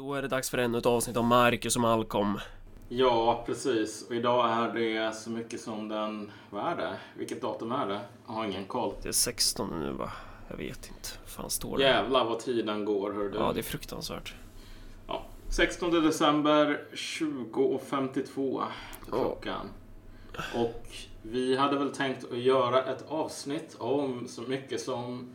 Då är det dags för ännu ett avsnitt av Marcus och Malcolm. Ja, precis. Och idag är det så mycket som den... Vad är det? Vilket datum är det? Jag har ingen koll. Det är 16 nu va? Jag vet inte. Fan står det? Jävlar vad tiden går, hör du. Ja, det är fruktansvärt. Ja. 16 december 20.52 på Ja. klockan. Och vi hade väl tänkt att göra ett avsnitt om så mycket som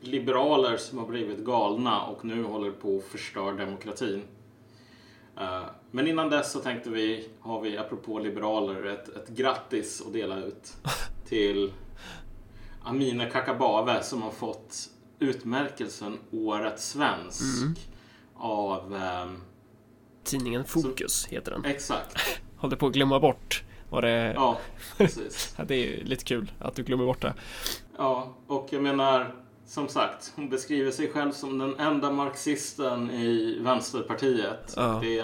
liberaler som har blivit galna och nu håller på att förstöra demokratin. Eh, Men innan dess så tänkte vi, har vi apropå liberaler, ett, ett grattis att dela ut till Amina Kakabave som har fått utmärkelsen Årets svensk Mm. av... ehm, Tidningen Fokus heter den. exakt. Håller på att glömma bort vad det Ja, precis. Det är lite kul att du glömmer bort det. Ja, och jag menar, som sagt, hon beskriver sig själv som den enda marxisten i Vänsterpartiet. Ja. Det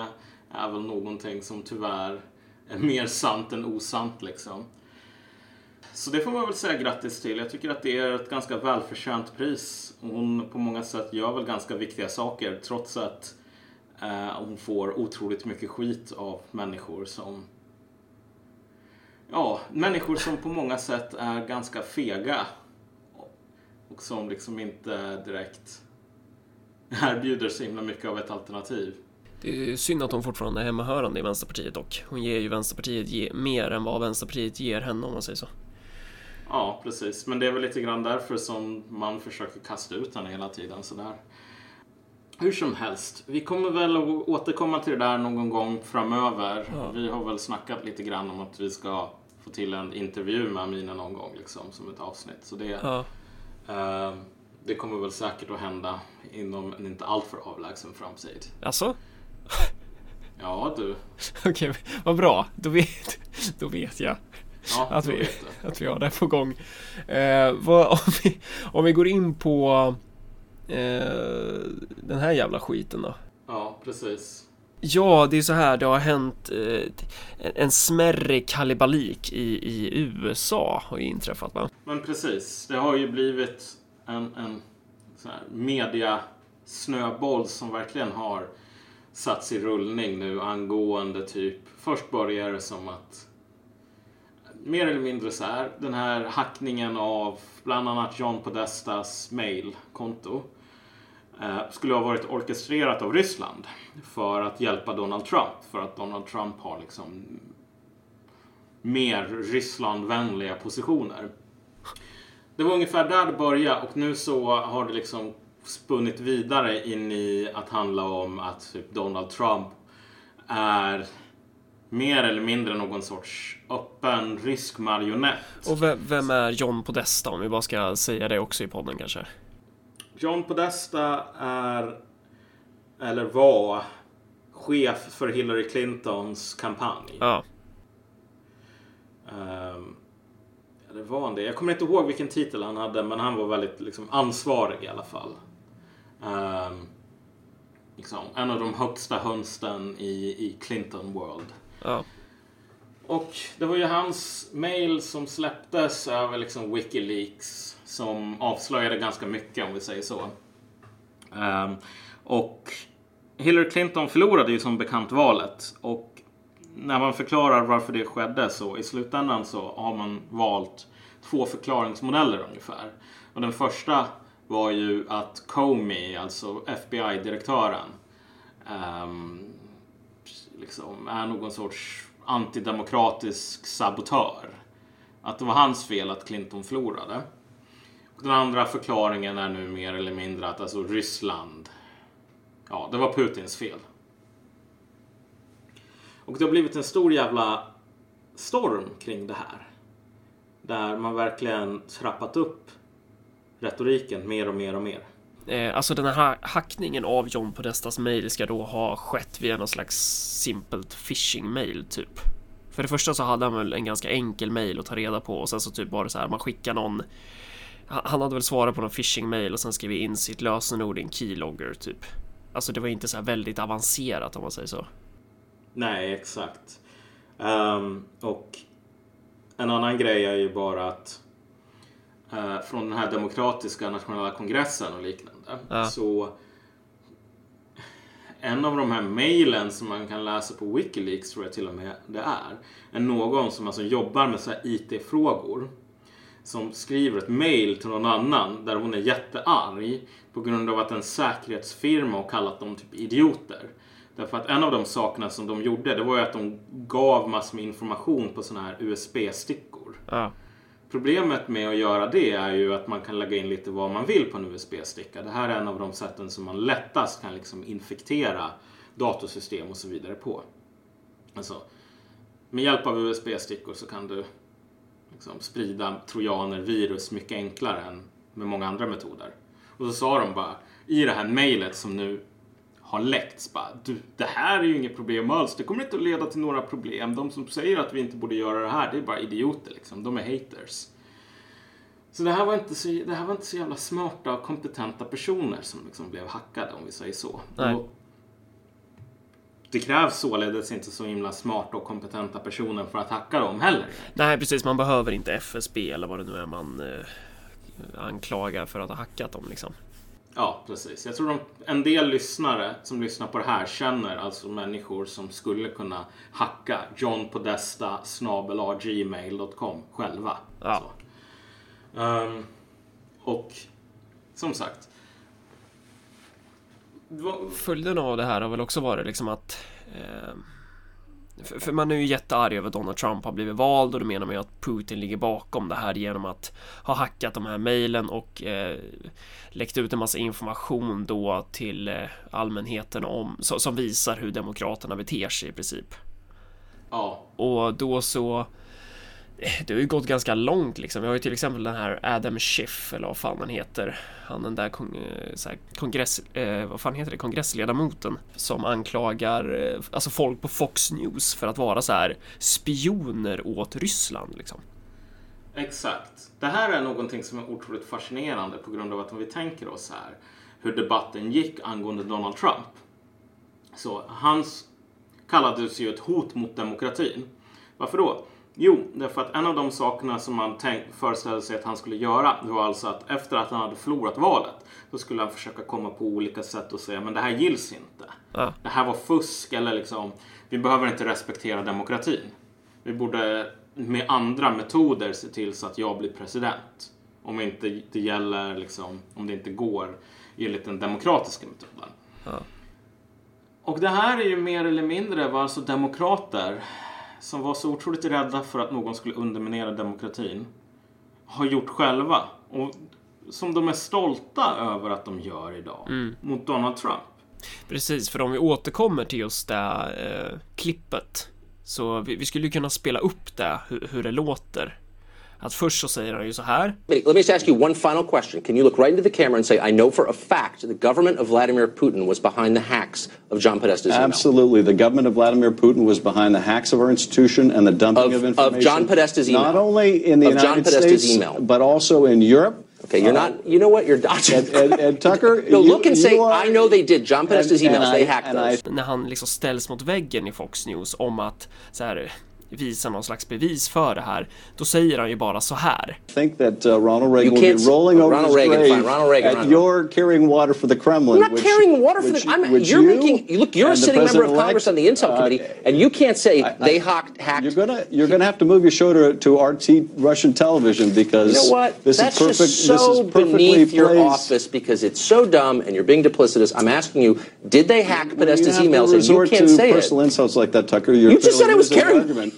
är väl någonting som tyvärr är mer sant än osant liksom. Så det får man väl säga grattis till. Jag tycker att det är ett ganska välförtjänt pris. Hon på många sätt gör väl ganska viktiga saker trots att eh, hon får otroligt mycket skit av människor som Ja, människor som på många sätt är ganska fega. Och som liksom inte direkt erbjuder så himla mycket av ett alternativ. Det är synd att hon fortfarande är hemmahörande i Vänsterpartiet dock. Hon ger ju Vänsterpartiet mer än vad Vänsterpartiet ger henne om man säger så. Ja, precis. Men det är väl lite grann därför som man försöker kasta ut henne hela tiden sådär. Hur som helst, vi kommer väl att återkomma till det där någon gång framöver. Ja. Vi har väl snackat lite grann om att vi ska få till en intervju med Amina någon gång liksom, som ett avsnitt. Så det, Ja, det kommer väl säkert att hända inom en inte alltför avlägsen framtid. alltså? Ja, du. Okej, vad bra. Då vet, då vet jag Ja, att vi, att vi har det på gång. Eh, vad, om, vi, om vi går in på eh, den här jävla skiten då. Ja, precis. Ja, det är så här, det har hänt eh, en, smärre kalibalik i, i USA har ju inträffat va? Men precis, det har ju blivit en, en sån här mediasnöboll som verkligen har satts i rullning nu angående typ, först börjar det som att mer eller mindre så här, den här hackningen av bland annat John Podestas mailkonto Eh, skulle ha varit orkestrerat av Ryssland för att hjälpa Donald Trump. För att Donald Trump har liksom mer Rysslandvänliga positioner. Det var ungefär där det började och nu så har det liksom spunnit vidare in i att handla om att typ Donald Trump är mer eller mindre någon sorts öppen rysk marionett. Och vem, vem är John Podesta om vi bara ska säga det också i podden kanske? John Podesta är, eller var, chef för Hillary Clintons kampanj. Ja, Ehm, eller var han det? Jag kommer inte ihåg vilken titel han hade, men han var väldigt liksom, ansvarig i alla fall. Ehm, liksom, en av de högsta hönsten i, i Clinton World. ja, och det var ju hans mail som släpptes över liksom Wikileaks som avslöjade ganska mycket om vi säger så. Um, och Hillary Clinton förlorade ju som bekant valet och när man förklarar varför det skedde så i slutändan så har man valt två förklaringsmodeller ungefär. Och den första var ju att Comey, alltså FBI-direktören, um, ehm, liksom är någon sorts antidemokratisk sabotör. Att det var hans fel att Clinton förlorade. Och den andra förklaringen är nu mer eller mindre att alltså Ryssland, ja, det var Putins fel. Och det har blivit en stor jävla storm kring det här. Där man verkligen trappat upp retoriken mer och mer och mer. Eh, alltså den här hackningen av John Podestas mail ska då ha skett via någon slags simpelt phishing-mail typ. För det första så hade han väl en ganska enkel mail att ta reda på och sen så typ var det så här man skickar någon han hade väl svarat på någon phishing-mail och sen skrivit in sitt lösenord i en keylogger typ. Alltså det var inte så här väldigt avancerat om man säger så. Nej, exakt. Um, och en annan grej är ju bara att uh, från den här demokratiska nationella kongressen och liknande Ja. så en av de här mejlen som man kan läsa på Wikileaks tror jag till och med det är. Är någon som alltså jobbar med så här IT-frågor. Som skriver ett mejl till någon annan där hon är jättearg på grund av att en säkerhetsfirma har kallat dem typ idioter. Därför att en av de sakerna som de gjorde det var ju att de gav massor med information på sådana här USB-stickor. Ja. Problemet med att göra det är ju att man kan lägga in lite vad man vill på en USB-sticka. Det här är en av de sätten som man lättast kan liksom infektera datorsystem och så vidare på. Alltså, med hjälp av USB-stickor så kan du liksom sprida trojaner, virus mycket enklare än med många andra metoder. Och så sa de bara i det här mejlet som nu har läckts bara, du, det här är ju inget problem alls. Det kommer inte att leda till några problem. De som säger att vi inte borde göra det här, det är bara idioter liksom. De är haters. Så det här var inte så, det här var inte så jävla smarta och kompetenta personer som liksom blev hackade, om vi säger så. Och det krävs således inte så himla smarta och kompetenta personer för att hacka dem heller. Nej, precis. Man behöver inte FSB eller vad det nu är man eh, anklagar för att ha hackat dem liksom. Ja, precis. Jag tror de, en del lyssnare som lyssnar på det här känner alltså människor som skulle kunna hacka johnpodesta gmail.com själva. Ja. Ehm, och som sagt. vad- Följden av det här har väl också varit liksom att eh, för, för man är ju jättearg över att Donald Trump har blivit vald och då menar man ju att Putin ligger bakom det här genom att ha hackat de här mejlen och eh, läckt ut en massa information då till eh, allmänheten om så, som visar hur demokraterna beter sig i princip. Ja, Och då så det har ju gått ganska långt liksom. Vi har ju till exempel den här Adam Schiff eller vad fan han heter. Han den där kong, så här, kongress, eh, vad fan heter det, kongressledamoten som anklagar eh, alltså folk på Fox News för att vara så här spioner åt Ryssland liksom. exakt. Det här är någonting som är otroligt fascinerande på grund av att om vi tänker oss här hur debatten gick angående Donald Trump. Så hans kallades ju ett hot mot demokratin. Varför då? Jo, därför att en av de sakerna som man tänk, föreställde sig att han skulle göra det var alltså att efter att han hade förlorat valet då skulle han försöka komma på olika sätt och säga men det här gills inte. Ja. Det här var fusk eller liksom vi behöver inte respektera demokratin. Vi borde med andra metoder se till så att jag blir president. Om inte det gäller liksom, om det inte går enligt den demokratiska metoden. Ja. Och det här är ju mer eller mindre vad alltså demokrater som var så otroligt rädda för att någon skulle underminera demokratin har gjort själva. Och som de är stolta över att de gör idag mot Donald Trump. Precis, för om vi återkommer till just det eh, klippet så vi, vi skulle kunna spela upp det hur, hur det låter. Att först så säger han ju så här. Let me just ask you one final question. Can you look right into the camera and say, I know for a fact the government of Vladimir Putin was behind the hacks of John Podesta's email? Absolutely. The government of Vladimir Putin was behind the hacks of our institution and the dumping Of- of, of information. John Podesta's email. Not only in the Of John United Podesta's States, email. but also in Europe. Okay, you're not, you know what, you're dodging. And, and, and Tucker, no, you- look and say, are- I know they did. John Podesta's and- and emails, I- they hacked and I those. när han liksom ställs mot väggen i Fox News om att så här visa någon slags bevis för det här. Då säger han ju bara så här. think that uh, Ronald Reagan You will can't- be rolling over Ronald his Reagan, grave fine, Ronald Reagan, at Ronald- your carrying water for the Kremlin. I'm not which- carrying water for which- the. I'm, you're you making. Look, you're a sitting member of president-elect, Congress on the Intel uh, Committee, and you can't say they hacked. hacked You're gonna you're gonna have to move your show to, to RT Russian television because You know what? this That's is perfect. just so this is perfectly beneath your placed. office because it's so dumb and you're being duplicitous. I'm asking you, did they hack When Podesta's emails? And you can't to say it. personal insults like that, Tucker. You're You just said clearly I was losing the carrying. argument.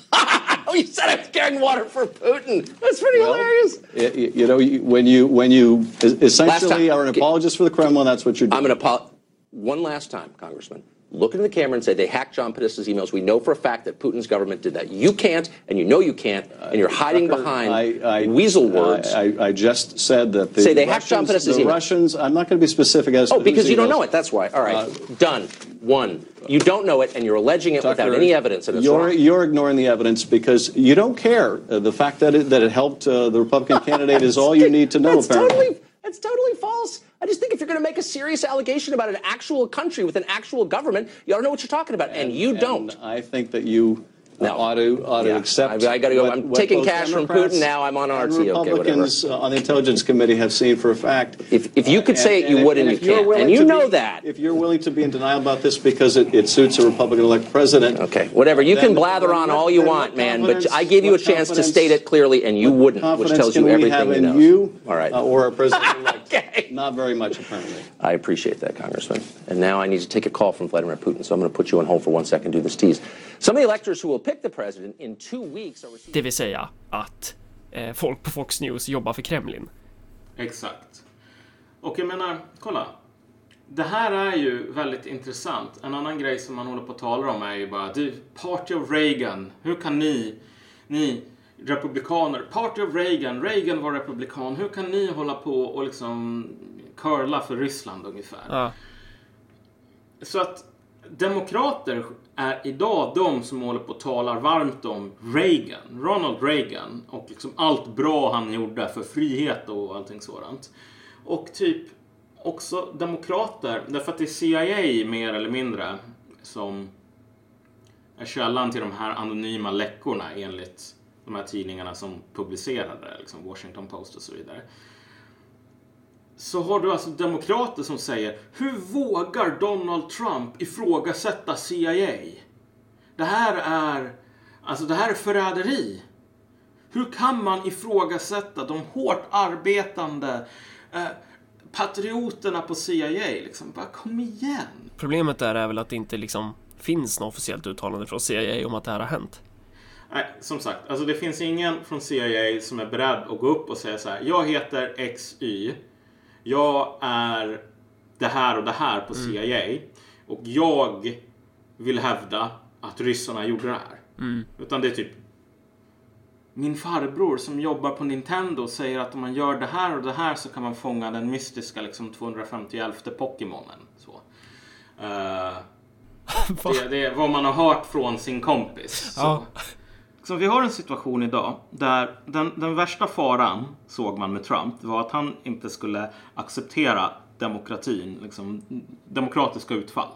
Oh, you said I was carrying water for Putin. That's pretty Well, hilarious. y- y- You know, when you when you essentially time. are an apologist for the Kremlin, that's what you're doing. I'm going to. One last time, Congressman. Look into the camera and say they hacked John Podesta's emails. We know for a fact that Putin's government did that. You can't, and you know you can't, and you're hiding Tucker, behind I- I- weasel words. I, I, just said that the Say they hacked John Podesta's the email. Russians. I'm not going to be specific as oh, to because you don't know it. That's why. All right, Uh, done. One. You don't know it, and you're alleging it without any evidence, and you're, wrong. you're ignoring the evidence because you don't care. Uh, the fact that it, that it helped uh, the Republican candidate is all you need to know. That's apparently. totally that's totally false. I just think if you're going to make a serious allegation about an actual country with an actual government, you ought to know what you're talking about, and, you don't. I think that you No. ought to, ought to Yeah. accept. I- I gotta go. what- I'm what taking cash from Putin, now I'm on and RT, okay. Republicans uh, on the Intelligence Committee have seen for a fact. If- if you could say it, you if- wouldn't. If, you can't. And you know be- that. If you're willing to be in denial about this because it, it suits a Republican-elect president. Okay, whatever. You can blather on all you want, man, but I gave you a chance to state it clearly, and you wouldn't, which tells you we everything have you in know. you, All right. uh, or a president-elect? Okay. Not very much, apparently. I appreciate that, Congressman. And now I need to take a call from Vladimir Putin, so I'm going to put you on hold for one second, do this tease. Some of the electors who will pick Det vill säga att eh, folk på Fox News jobbar för Kremlin. Exakt. Och jag menar, kolla. Det här är ju väldigt intressant. En annan grej som man håller på att tala om är ju bara, du, Party of Reagan, hur kan ni, ni republikaner, Party of Reagan, Reagan var republikan, hur kan ni hålla på och liksom curla för Ryssland ungefär? Ja. Så att demokrater är idag de som håller på och talar varmt om Reagan, Ronald Reagan och liksom allt bra han gjorde för frihet och allting sådant. Och typ också demokrater, därför att det är CIA mer eller mindre som är källan till de här anonyma läckorna enligt de här tidningarna som publicerade, liksom Washington Post och så vidare så har du alltså demokrater som säger Hur vågar Donald Trump ifrågasätta CIA? Det här är Alltså det här är förräderi. Hur kan man ifrågasätta de hårt arbetande eh, patrioterna på CIA? Liksom, bara kom igen. Problemet där är väl att det inte liksom finns något officiellt uttalande från CIA om att det här har hänt. Nej, som sagt, alltså det finns ingen från CIA som är beredd att gå upp och säga så här. Jag heter XY. Jag är det här och det här på CIA. Och jag vill hävda att ryssarna gjorde det här. Utan det är typ min farbror som jobbar på Nintendo säger att om man gör det här och det här så kan man fånga den mystiska liksom 251 Pokémonen. Så. Eh, det, det är vad man har hört från sin kompis. Ja. Så vi har en situation idag där den, den värsta faran såg man med Trump var att han inte skulle acceptera demokratin, liksom, demokratiska utfall.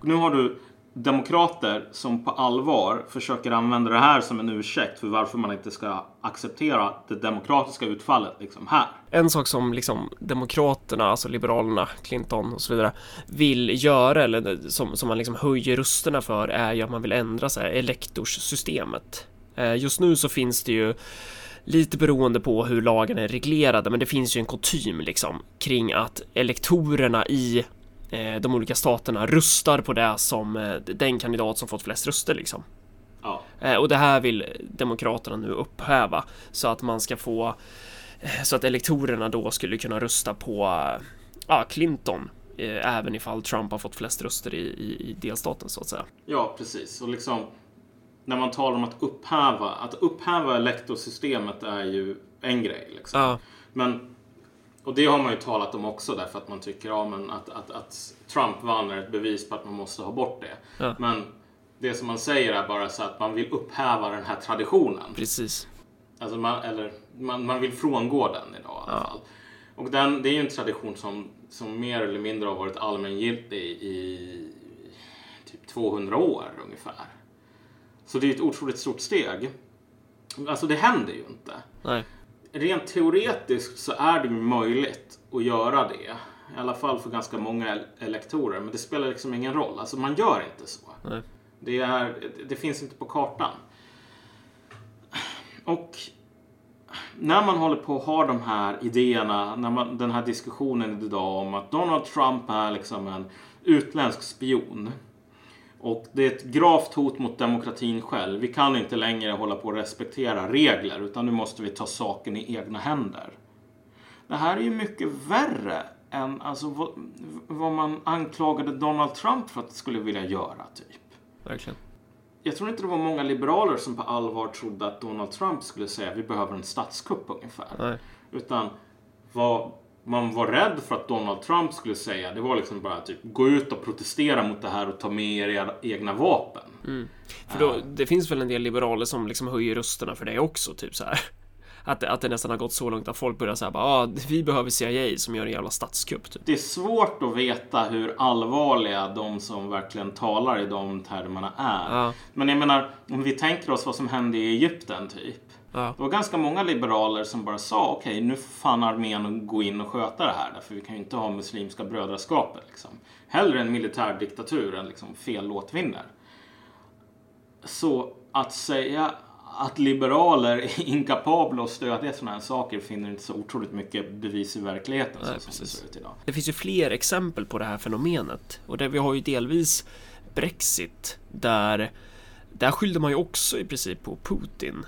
Och nu har du demokrater som på allvar försöker använda det här som en ursäkt för varför man inte ska acceptera det demokratiska utfallet liksom här. En sak som liksom Demokraterna, alltså Liberalerna, Clinton och så vidare vill göra eller som, som man liksom höjer rösterna för är ju att man vill ändra så här, elektorssystemet. Eh, Just nu så finns det ju lite beroende på hur lagen är reglerade, men det finns ju en kutym liksom kring att elektorerna i eh, de olika staterna röstar på det som eh, den kandidat som fått flest röster liksom. Ja. Och det här vill Demokraterna nu upphäva så att man ska få så att elektorerna då skulle kunna rösta på ja, Clinton även ifall Trump har fått flest röster i, i, i delstaten så att säga. Ja, precis. Och liksom, när man talar om att upphäva, att upphäva elektorsystemet är ju en grej. Liksom. Ja, Men, och det har man ju talat om också därför att man tycker ja, men att, att, att Trump vann är ett bevis på att man måste ha bort det. Ja. Men det som man säger är bara så att man vill upphäva den här traditionen. precis. Alltså man, eller man, man vill frångå den idag i alla fall. Och den, det är ju en tradition som, som mer eller mindre har varit allmängiltig i typ 200 år ungefär. Så det är ett otroligt stort steg. Alltså det händer ju inte. Nej, Rent teoretiskt så är det möjligt att göra det. I alla fall för ganska många el- elektorer. Men det spelar liksom ingen roll. Alltså man gör inte så. nej. Det, är, det finns inte på kartan. Och när man håller på att ha de här idéerna, när man, den här diskussionen idag om att Donald Trump är liksom en utländsk spion. Och det är ett gravt hot mot demokratin själv. Vi kan inte längre hålla på att respektera regler utan nu måste vi ta saken i egna händer. Det här är ju mycket värre än alltså, vad, vad man anklagade Donald Trump för att skulle vilja göra. typ. Verkligen. Jag tror inte det var många liberaler som på allvar trodde att Donald Trump skulle säga vi behöver en statskupp ungefär. Nej. Utan vad man var rädd för att Donald Trump skulle säga det var liksom bara typ gå ut och protestera mot det här och ta med er era egna vapen. För då, det finns väl en del liberaler som liksom höjer rösterna för det också, typ så här. Att, att det nästan har gått så långt att folk börjar säga ah, vi behöver CIA som gör en jävla statskupp typ. Det är svårt att veta hur allvarliga de som verkligen talar i de termerna är. Ja. Men jag menar, om vi tänker oss vad som hände i Egypten typ. Ja. Det var ganska många liberaler som bara sa okej, nu får fan armén gå in och sköta det här. Därför vi kan ju inte ha muslimska brödraskapet. Liksom. Hellre en militärdiktatur än liksom fel låt vinner. Så att säga att liberaler är inkapabla att stödja sådana här saker finner inte så otroligt mycket bevis i verkligheten Nej, som det ser ut idag. Det finns ju fler exempel på det här fenomenet och där vi har ju delvis Brexit där där skyllde man ju också i princip på Putin.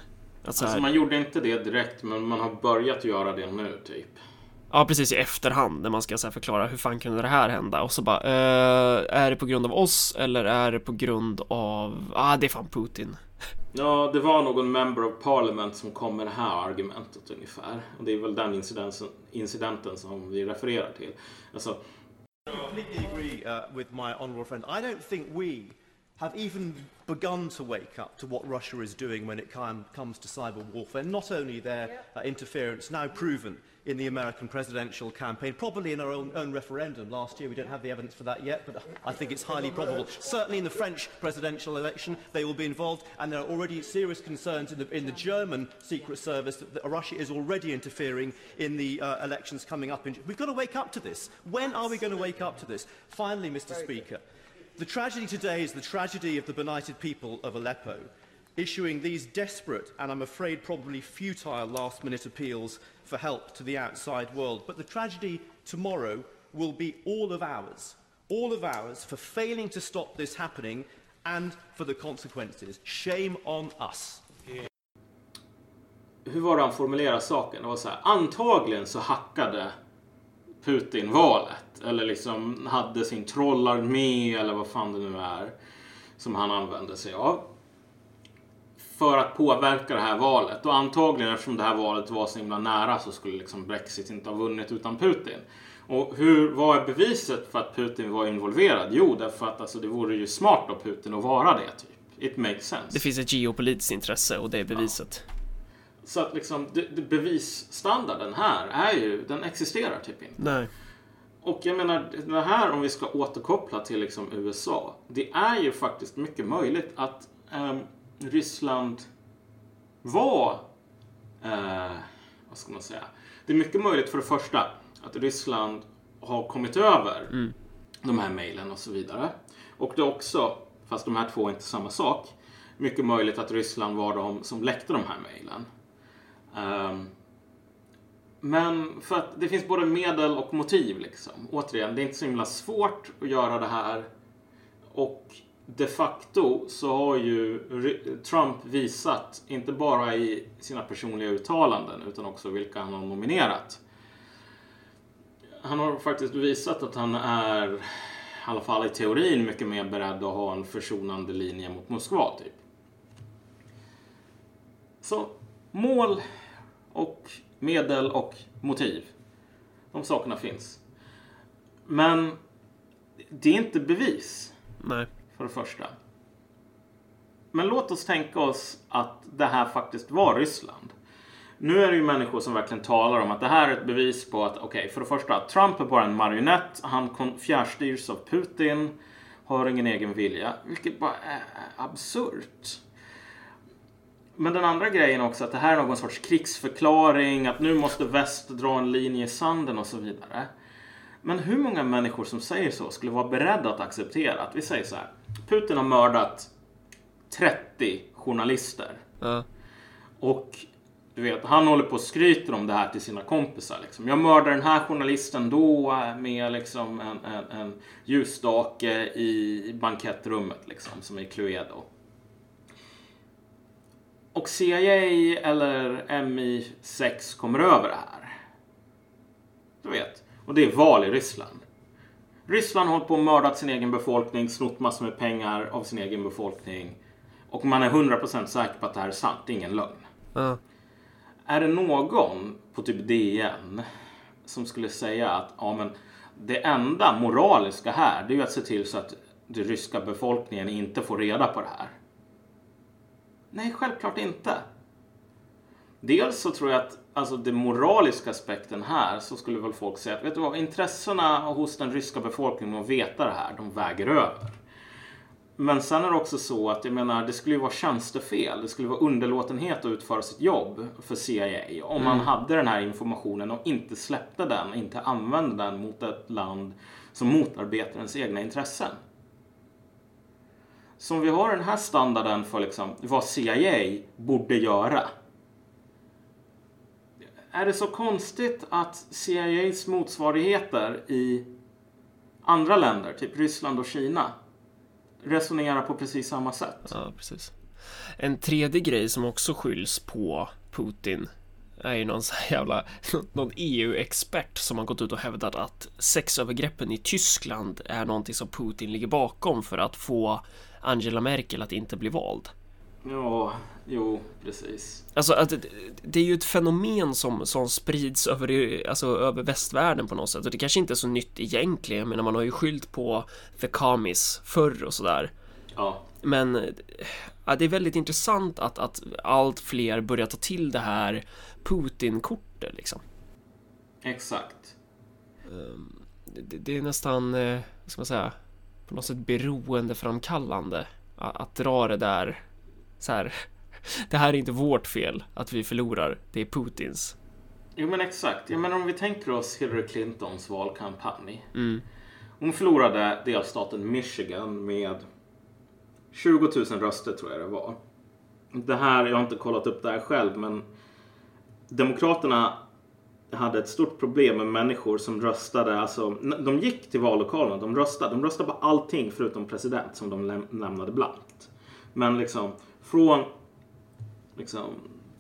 Att så här, Alltså man gjorde inte det direkt men man har börjat göra det nu typ. Ja, precis i efterhand när man ska så här, förklara hur fan kunde det här hända och så bara eh, är det på grund av oss eller är det på grund av ah, det är fan Putin. Ja, det var någon member of parliament som kom med det här argumentet ungefär. Och det är väl den incidenten, incidenten som vi refererar till. Alltså, completely agree uh, with my honourable friend. I don't think we have even begun to wake up to what Russia is doing when it com comes to cyber warfare, not only their uh, interference now proven in the American presidential campaign, probably in our own, own referendum last year. We don't have the evidence for that yet, but I think it's highly probable. Certainly in the French presidential election, they will be involved, and there are already serious concerns in the, in the German Secret Service that, that Russia is already interfering in the uh, elections coming up. In, we've got to wake up to this. When are we going to wake up to this? Finally, Mr Very Speaker, good. The tragedy today is the tragedy of the benighted people of Aleppo, issuing these desperate and I'm afraid probably futile last minute appeals for help to the outside world. But the tragedy tomorrow will be all of ours, all of ours for failing to stop this happening and for the consequences. Shame on us. hur var det han formulerade saken? Det var så här, antagligen så hackade Putin valet. Eller liksom hade sin trollarmé eller vad fan det nu är. Som han använde sig av. För att påverka det här valet. Och antagligen eftersom det här valet var så himla nära så skulle liksom Brexit inte ha vunnit utan Putin. Och hur, vad är beviset för att Putin var involverad? Jo, därför att alltså, det vore ju smart av Putin att vara det. Typ. It makes sense. Det finns ett geopolitiskt intresse och det är beviset. Så att liksom, det, det bevisstandarden här är ju, den existerar typ inte. Nej. Och jag menar, det här om vi ska återkoppla till liksom USA. Det är ju faktiskt mycket möjligt att ehm, Ryssland var, eh, vad ska man säga? Det är mycket möjligt för det första att Ryssland har kommit över de här mejlen och så vidare. Och det är också, fast de här två är inte samma sak, mycket möjligt att Ryssland var de som läckte de här mejlen. Ehm, men för att det finns både medel och motiv liksom. Återigen, det är inte så himla svårt att göra det här. Och de facto så har ju Trump visat, inte bara i sina personliga uttalanden utan också vilka han har nominerat. Han har faktiskt visat att han är, i alla fall i teorin, mycket mer beredd att ha en försonande linje mot Moskva typ. Så mål och medel och motiv. De sakerna finns. Men det är inte bevis, Nej. för det första. Men låt oss tänka oss att det här faktiskt var Ryssland. Nu är det ju människor som verkligen talar om att det här är ett bevis på att, okej, för det första, Trump är bara en marionett. Han fjärrstyrs av Putin, har ingen egen vilja, vilket bara är absurt. Men den andra grejen också att det här är någon sorts krigsförklaring, att nu måste väst dra en linje i sanden och så vidare. Men hur många människor som säger så skulle vara beredda att acceptera att vi säger så här. Putin har mördat 30 journalister. Ja. Och du vet, han håller på och skryter om det här till sina kompisar. Liksom. Jag mördade den här journalisten då med liksom en, en, en ljusstake i bankettrummet liksom, som är Cluedo. Och CIA eller MI6 kommer över det här. Du vet. Och det är val i Ryssland. Ryssland har hållit på och mördat sin egen befolkning, snott massor med pengar av sin egen befolkning. Och man är 100% säker på att det här är sant, det är ingen lögn. Ja. Är det någon på typ DN som skulle säga att ja, men det enda moraliska här det är ju att se till så att den ryska befolkningen inte får reda på det här? Nej, självklart inte. Dels så tror jag att alltså den moraliska aspekten här så skulle väl folk säga att vet du vad, intressena hos den ryska befolkningen att veta det här, de väger över. Men sen är det också så att jag menar, det skulle ju vara tjänstefel. Det skulle vara underlåtenhet att utföra sitt jobb för CIA om man hade den här informationen och inte släppte den, inte använde den mot ett land som motarbetar ens egna intressen. Så om vi har den här standarden för liksom vad CIA borde göra. Är det så konstigt att CIAs motsvarigheter i andra länder, typ Ryssland och Kina, resonerar på precis samma sätt? Ja, precis. En tredje grej som också skylls på Putin är ju någon så här jävla någon EU-expert som har gått ut och hävdat att sexövergreppen i Tyskland är någonting som Putin ligger bakom för att få Angela Merkel att inte bli vald. Ja, jo, precis. Alltså att det, är ju ett fenomen som, som sprids över, alltså, över västvärlden på något sätt och det kanske inte är så nytt egentligen men man har ju skyllt på commies förr och sådär. Ja, Men ja, det är väldigt intressant att, att allt fler börjar ta till det här Putin-kortet liksom. exakt. Det, det är nästan, eh, vad ska man säga, på något sätt beroendeframkallande att, att dra det där så här. Det här är inte vårt fel att vi förlorar, det är Putins. Jo men exakt. Jag menar om vi tänker oss Hillary Clintons valkampanj. Mm. Hon förlorade delstaten Michigan med 20 000 röster tror jag det var. Det här, jag har inte kollat upp det här själv men Demokraterna hade ett stort problem med människor som röstade, alltså de gick till vallokalerna, de röstade, de röstade på allting förutom president som de läm- lämnade blankt. Men liksom från liksom,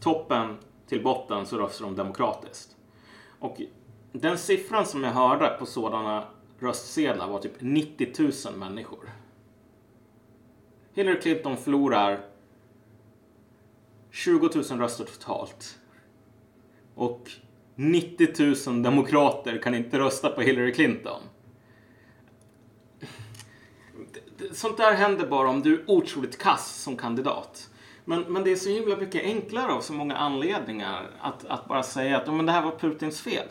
toppen till botten så röstade de demokratiskt. Och den siffran som jag hörde på sådana röstsedlar var typ 90 000 människor. Hillary Clinton förlorar 20 000 röster totalt. Och 90 000 demokrater kan inte rösta på Hillary Clinton. Sånt där händer bara om du är otroligt kass som kandidat. Men, men det är så himla mycket enklare av så många anledningar att, att bara säga att "Ja, men det här var Putins fel.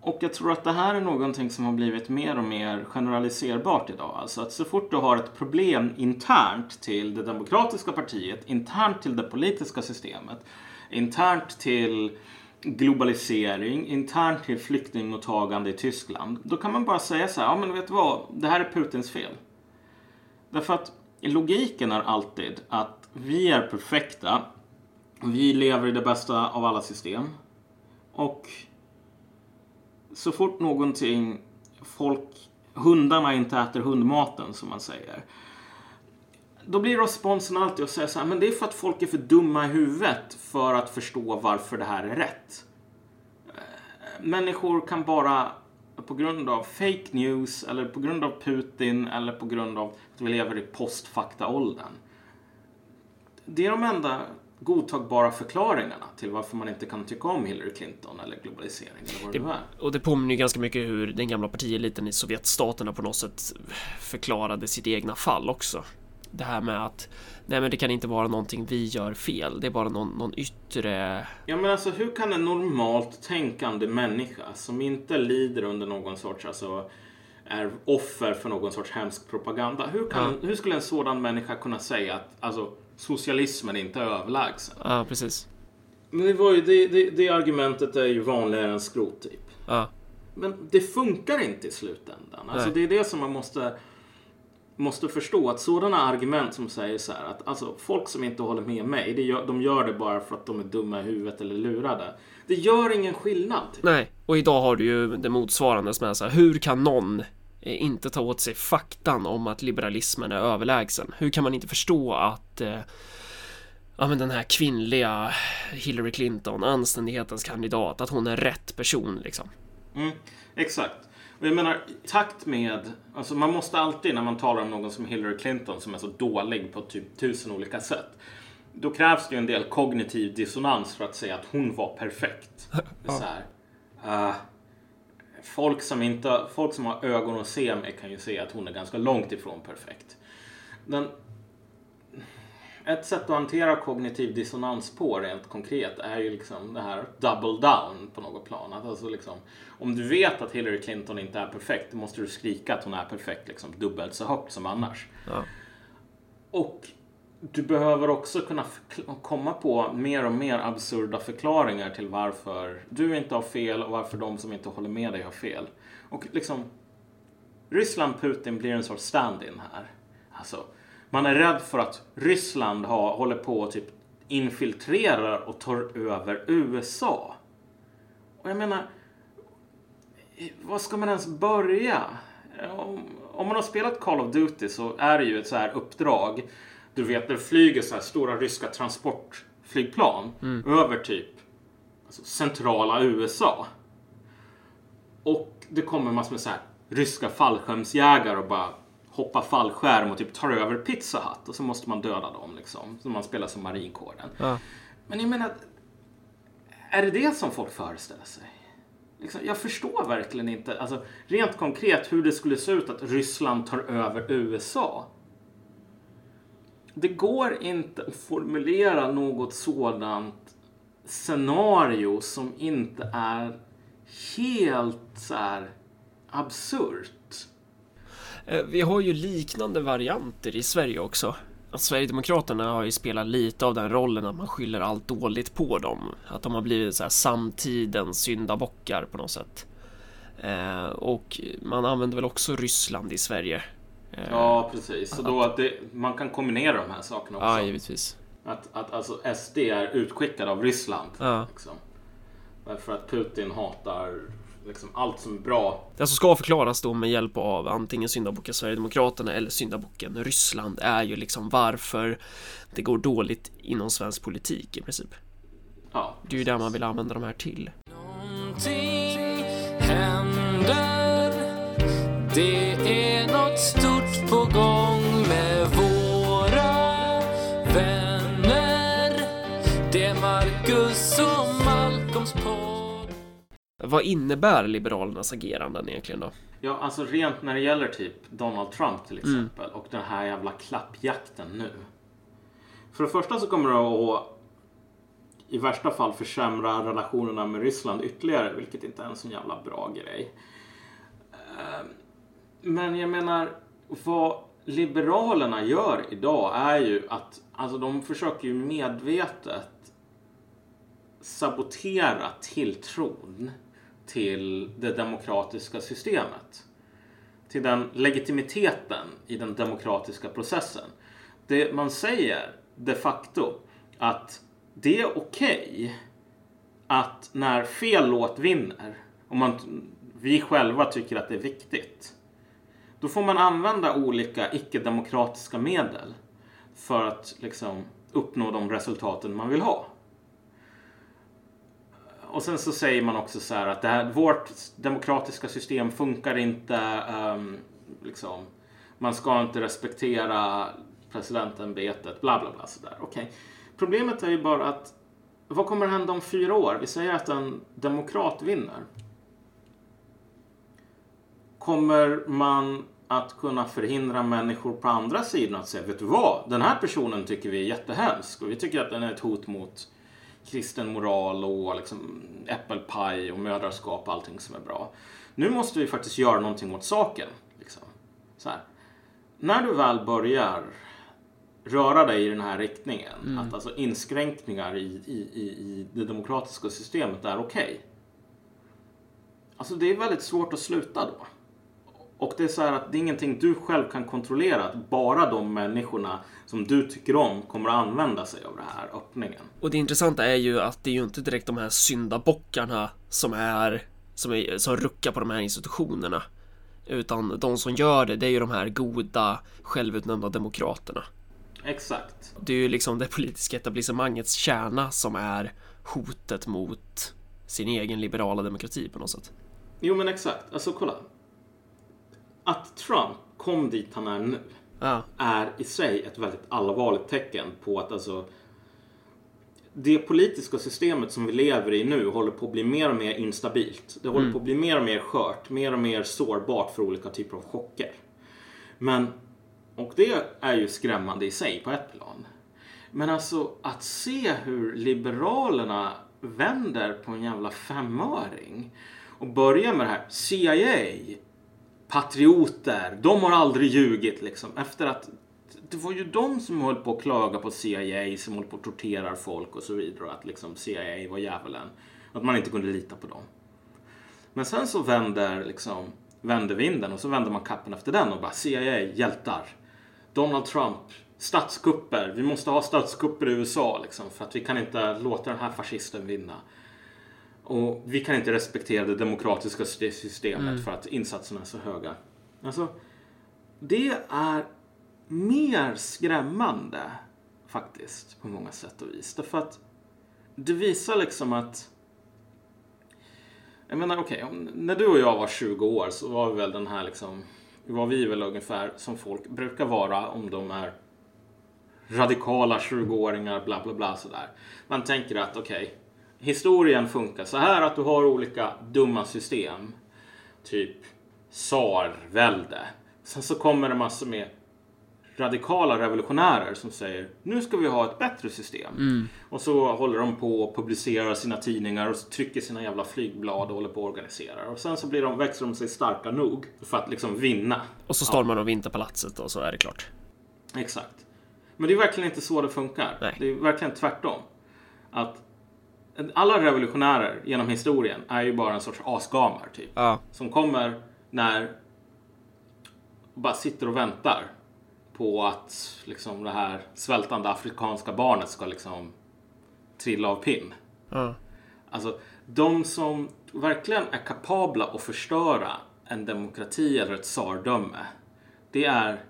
Och jag tror att det här är någonting som har blivit mer och mer generaliserbart idag. Alltså att så fort du har ett problem internt till det demokratiska partiet, internt till det politiska systemet, internt till globalisering, internt till flyktingmottagande i Tyskland. Då kan man bara säga så här, ja men vet du vad, det här är Putins fel. Därför att logiken är alltid att vi är perfekta, vi lever i det bästa av alla system. Och så fort någonting folk, hundarna inte äter hundmaten som man säger. Då blir responsen alltid att säga så här, men det är för att folk är för dumma i huvudet för att förstå varför det här är rätt. Eh, Människor kan bara på grund av fake news eller på grund av Putin eller på grund av att vi lever i postfaktaåldern. Det är de enda godtagbara förklaringarna till varför man inte kan tycka om Hillary Clinton eller globalisering eller vad det nu är. Och det påminner ju ganska mycket hur den gamla partieliten i Sovjetstaterna på något sätt förklarade sitt egna fall också. Det här med att nej men det kan inte vara någonting vi gör fel, det är bara någon, någon yttre... Ja men alltså hur kan en normalt tänkande människa som inte lider under någon sorts, alltså är offer för någon sorts hemsk propaganda. Hur, kan, hur skulle en sådan människa kunna säga att alltså, socialismen inte är överlägsen? Ja, precis. Men det, var ju, det, det, det argumentet är ju vanligare än skrottyp. Ja, Men det funkar inte i slutändan. Alltså Nej. det är det som man måste, måste förstå. Att sådana argument som säger så här att alltså, folk som inte håller med mig, det gör, de gör det bara för att de är dumma i huvudet eller lurade. Det gör ingen skillnad. nej. Och idag har du ju det motsvarande som är så här, hur kan någon eh, inte ta åt sig faktan om att liberalismen är överlägsen? Hur kan man inte förstå att eh, Ja men den här kvinnliga Hillary Clinton, anständighetens kandidat, att hon är rätt person liksom. Mm, exakt. Och jag menar, i takt med... Alltså man måste alltid, när man talar om någon som Hillary Clinton som är så dålig på typ tusen olika sätt. Då krävs det ju en del kognitiv dissonans för att säga att hon var perfekt. Är så här, eh, folk, som inte, folk som har ögon att se med kan ju se att hon är ganska långt ifrån perfekt. Den, ett sätt att hantera kognitiv dissonans på rent konkret är ju liksom det här double down på något plan. Att alltså liksom, om du vet att Hillary Clinton inte är perfekt, då måste du skrika att hon är perfekt liksom dubbelt så högt som annars. Ja. Och du behöver också kunna komma på mer och mer absurda förklaringar till varför du inte har fel och varför de som inte håller med dig har fel. Och liksom, Ryssland, Putin blir en sorts stand-in här. Alltså, man är rädd för att Ryssland har, håller på och typ infiltrerar och tar över USA. Och jag menar, var ska man ens börja? Om, om man har spelat Call of Duty så är det ju ett så här uppdrag. Du vet, det flyger så här stora ryska transportflygplan över typ alltså, centrala USA. Och det kommer massor med så här ryska fallskärmsjägare och bara hoppar fallskärm och typ tar över Pizza Hut och så måste man döda dem liksom. Så man spelar som marinkåren. Ja. Men jag menar, är det det som folk föreställer sig? Liksom, jag förstår verkligen inte, alltså, rent konkret hur det skulle se ut att Ryssland tar över USA. Det går inte att formulera något sådant scenario som inte är helt så här absurt. Eh, Vi har ju liknande varianter i Sverige också. Att Sverigedemokraterna har ju spelat lite av den rollen att man skyller allt dåligt på dem. Att de har blivit så här samtidens syndabockar på något sätt. Eh, och man använder väl också Ryssland i Sverige. Eh, Ja, precis. Så då att det, man kan kombinera de här sakerna också. ja, givetvis. Att, att alltså SD är utskickad av Ryssland. Ja. Liksom. Därför att Putin hatar liksom allt som är bra. Det som ska förklaras då med hjälp av antingen syndabocken Sverigedemokraterna eller syndabocken Ryssland är ju liksom varför det går dåligt inom svensk politik i princip. Ja, Det är ju det man vill använda de här till. Någonting händer Det är något stort på gång Vad innebär Liberalernas ageranden egentligen då? Ja, alltså rent när det gäller typ Donald Trump till exempel och den här jävla klappjakten nu. För det första så kommer det att i värsta fall försämra relationerna med Ryssland ytterligare, vilket inte är en så jävla bra grej. Ehm, men jag menar, vad Liberalerna gör idag är ju att alltså de försöker ju medvetet sabotera tilltron till det demokratiska systemet. Till den legitimiteten i den demokratiska processen. Det man säger de facto att det är okej att när fel låt vinner, om man, vi själva tycker att det är viktigt, då får man använda olika icke-demokratiska medel för att liksom uppnå de resultaten man vill ha. Och sen så säger man också så här att det här, vårt demokratiska system funkar inte. Um, liksom, man ska inte respektera presidentämbetet, bla bla bla. Sådär. Okej. Problemet är ju bara att vad kommer hända om fyra år? Vi säger att en demokrat vinner. Kommer man att kunna förhindra människor på andra sidan att säga, vet du vad? Den här personen tycker vi är jättehemsk och vi tycker att den är ett hot mot kristen moral och liksom äppelpaj och mödraskap och allting som är bra. Nu måste vi faktiskt göra någonting åt saken. Liksom. Så här. När du väl börjar röra dig i den här riktningen, att alltså inskränkningar i, i, i, i det demokratiska systemet är okej. Alltså det är väldigt svårt att sluta då. Och det är så här att det är ingenting du själv kan kontrollera. Att bara de människorna som du tycker om kommer att använda sig av den här öppningen. Och det intressanta är ju att det är ju inte direkt de här syndabockarna som är som, är, som ruckar på de här institutionerna. Utan de som gör det, det är ju de här goda, självutnämnda demokraterna. Exakt. Det är ju liksom det politiska etablissemangets kärna som är hotet mot sin egen liberala demokrati på något sätt. Jo men exakt. Alltså kolla. Att Trump kom dit han är nu Ja, är i sig ett väldigt allvarligt tecken på att alltså det politiska systemet som vi lever i nu håller på att bli mer och mer instabilt. Det håller på att bli mer och mer skört, mer och mer sårbart för olika typer av chocker. Men, och det är ju skrämmande i sig på ett plan. Men alltså att se hur Liberalerna vänder på en jävla femöring och börjar med det här CIA, patrioter, de har aldrig ljugit liksom. Efter att det var ju de som höll på att klaga på CIA som höll på att tortera folk och så vidare. Att liksom CIA var djävulen. Att man inte kunde lita på dem. Men sen så vänder liksom vänder vinden och så vänder man kappen efter den och bara CIA, hjältar. Donald Trump, statskupper. Vi måste ha statskupper i USA liksom för att vi kan inte låta den här fascisten vinna. Och vi kan inte respektera det demokratiska systemet för att insatserna är så höga. Alltså, det är mer skrämmande faktiskt på många sätt och vis. Därför att det visar liksom att jag menar okej, okay, när du och jag var 20 år så var vi väl den här liksom var vi väl ungefär som folk brukar vara om de är radikala 20-åringar, bla bla bla sådär. Man tänker att okej, okay, historien funkar så här att du har olika dumma system. Typ tsarvälde. Sen så kommer det massor med radikala revolutionärer som säger nu ska vi ha ett bättre system. Mm. Och så håller de på och publicerar sina tidningar och trycker sina jävla flygblad och håller på och organiserar. Och sen så blir de, växer de sig starka nog för att liksom vinna. Och så stormar de Vinterpalatset och så är det klart. Exakt. Men det är verkligen inte så det funkar. Nej. Det är verkligen tvärtom. Att alla revolutionärer genom historien är ju bara en sorts asgamer typ. Ja. Som kommer när bara sitter och väntar på att liksom det här svältande afrikanska barnet ska liksom trilla av pinn. Ja. Alltså de som verkligen är kapabla att förstöra en demokrati eller ett tsardöme. Det är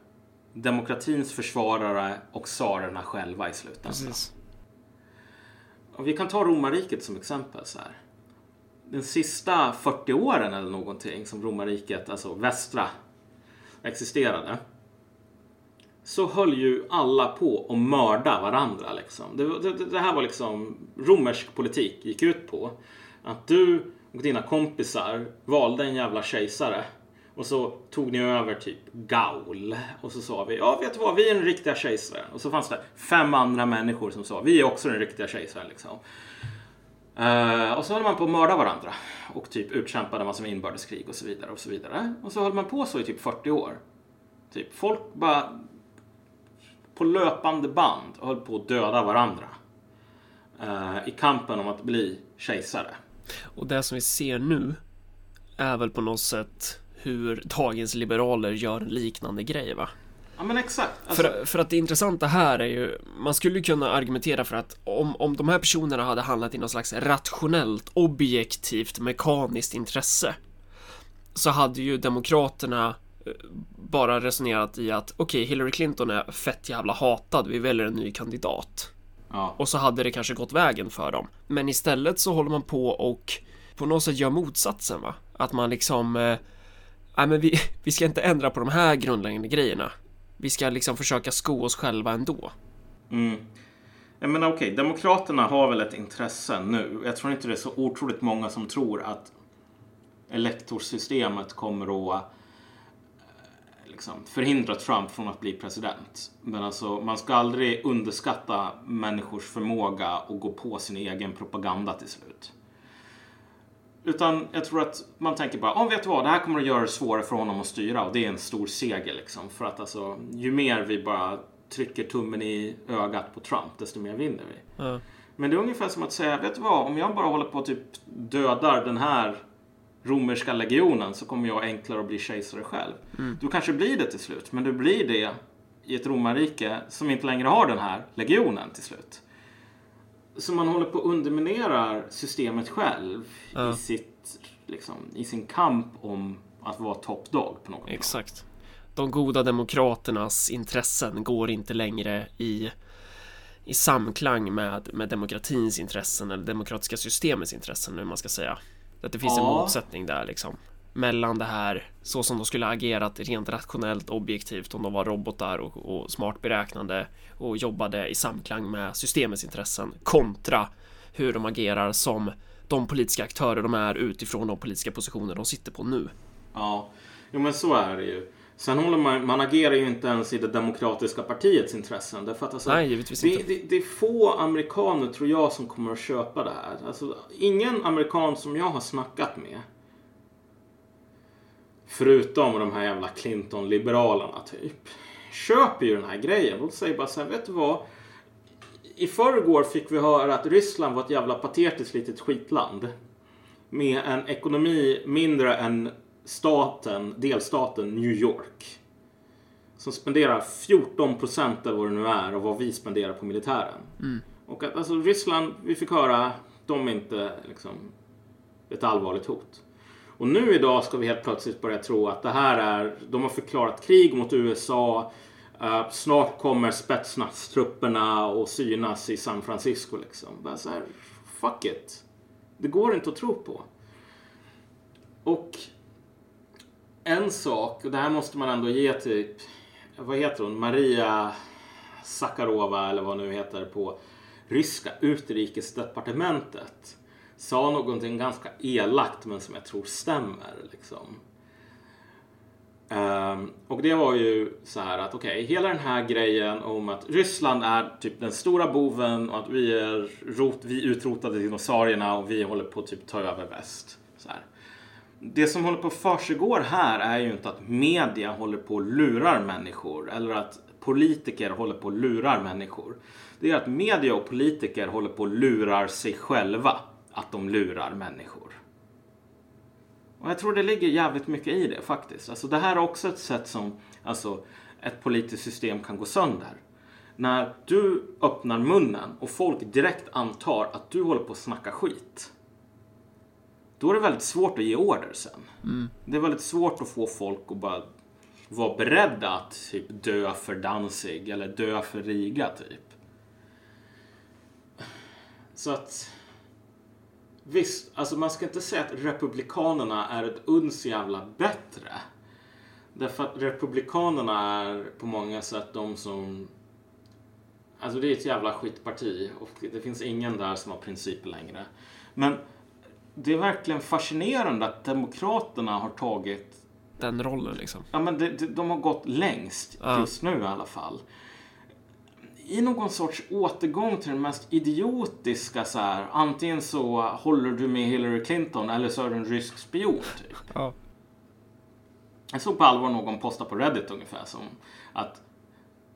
demokratins försvarare och tsarerna själva i slutändan. Precis. Vi kan ta romarriket som exempel. så här. Den sista 40 åren eller någonting som romarriket, alltså västra, existerade. Så höll ju alla på att mörda varandra. Liksom. Det, det, det här var liksom romersk politik gick ut på. Att du och dina kompisar valde en jävla kejsare. Och så tog ni över typ Gaul. Och så sa vi, ja vet du vad, vi är den riktiga kejsaren. Och så fanns det fem andra människor som sa, vi är också den riktiga kejsaren. Liksom. Uh, och så höll man på att mörda varandra. Och typ utkämpade massor med inbördeskrig och så vidare. Och så vidare. Och så höll man på så i typ 40 år. Typ folk bara på löpande band höll på att döda varandra. Uh, I kampen om att bli kejsare. Och det som vi ser nu är väl på något sätt hur dagens liberaler gör en liknande grej va? Ja men exakt. Alltså, För, för att det intressanta här är ju, man skulle kunna argumentera för att om, om de här personerna hade handlat i någon slags rationellt, objektivt, mekaniskt intresse så hade ju demokraterna eh, bara resonerat i att okej, Hillary Clinton är fett jävla hatad, vi väljer en ny kandidat. ja. Och så hade det kanske gått vägen för dem. Men istället så håller man på och på något sätt gör motsatsen va? Att man liksom eh, Nej men vi, vi ska inte ändra på de här grundläggande grejerna. Vi ska liksom försöka sko oss själva ändå. Mm. Jag menar okej, Demokraterna har väl ett intresse nu. Jag tror inte det är så otroligt många som tror att elektorsystemet kommer att eh, liksom, förhindra Trump från att bli president. Men alltså, man ska aldrig underskatta människors förmåga att gå på sin egen propaganda till slut. Utan jag tror att man tänker bara, oh, vet du vad, det här kommer att göra det svårare för honom att styra och det är en stor seger liksom. För att alltså, ju mer vi bara trycker tummen i ögat på Trump, desto mer vinner vi. Ja. Men det är ungefär som att säga, vet du vad, om jag bara håller på att typ dödar den här romerska legionen så kommer jag enklare att bli kejsare själv. Du kanske blir det till slut, men du blir det i ett romarrike som inte längre har den här legionen till slut. Så man håller på att underminera systemet själv Ja. i, sitt, liksom, i sin kamp om att vara top dog på något plan. Exakt. De goda demokraternas intressen går inte längre i, i samklang med, med demokratins intressen eller demokratiska systemets intressen, hur man ska säga. Att det finns en Ja. motsättning där liksom. Mellan det här, så som de skulle agerat rent rationellt, objektivt, om de var robotar och, och smart beräknande och jobbade i samklang med systemets intressen kontra hur de agerar som de politiska aktörer de är utifrån de politiska positioner de sitter på nu. Ja, jo men så är det ju. Sen håller man, man agerar ju inte ens i det demokratiska partiets intressen. Därför att alltså, Nej, givetvis det, inte. Det, det är få amerikaner tror jag som kommer att köpa det här. Alltså, ingen amerikan som jag har snackat med. Förutom de här jävla Clinton-liberalerna typ. Köper ju den här grejen. De säger bara så här, vet du vad? I förrgår fick vi höra att Ryssland var ett jävla patetiskt litet skitland. Med en ekonomi mindre än staten, delstaten New York. Som spenderar 14 procent av vad det nu är av vad vi spenderar på militären. Och att alltså Ryssland, vi fick höra, de är inte liksom ett allvarligt hot. Och nu idag ska vi helt plötsligt börja tro att det här är, de har förklarat krig mot USA. Uh, snart kommer spetsnaztrupperna och synas i San Francisco liksom. Bara så här, fuck it. Det går inte att tro på. Och en sak, och det här måste man ändå ge typ, vad heter hon, Maria Sakarova eller vad nu heter på ryska utrikesdepartementet sa någonting ganska elakt men som jag tror stämmer. Liksom. Um, och det var ju så här att okej, hela den här grejen om att Ryssland är typ den stora boven och att vi är rot, vi utrotade dinosaurierna och vi håller på att typ ta över väst. Så här. Det som håller på att försiggår här är ju inte att media håller på och lurar människor eller att politiker håller på och lurar människor. Det är att media och politiker håller på och lurar sig själva att de lurar människor. Och jag tror det ligger jävligt mycket i det faktiskt. Alltså det här är också ett sätt som alltså, ett politiskt system kan gå sönder. När du öppnar munnen och folk direkt antar att du håller på att snacka skit. Då är det väldigt svårt att ge order sen. Det är väldigt svårt att få folk att bara vara beredda att typ dö för Danzig eller dö för Riga typ. Så att Visst, alltså man ska inte säga att Republikanerna är ett uns jävla bättre. Därför att Republikanerna är på många sätt de som... Alltså det är ett jävla skitparti och det finns ingen där som har principer längre. Men det är verkligen fascinerande att Demokraterna har tagit... Den rollen liksom. Ja men de, de, har gått längst Ja. just nu i alla fall i någon sorts återgång till den mest idiotiska så här. Antingen så håller du med Hillary Clinton eller så är du en rysk spion. Typ. Ja. Jag såg på allvar någon posta på Reddit ungefär som att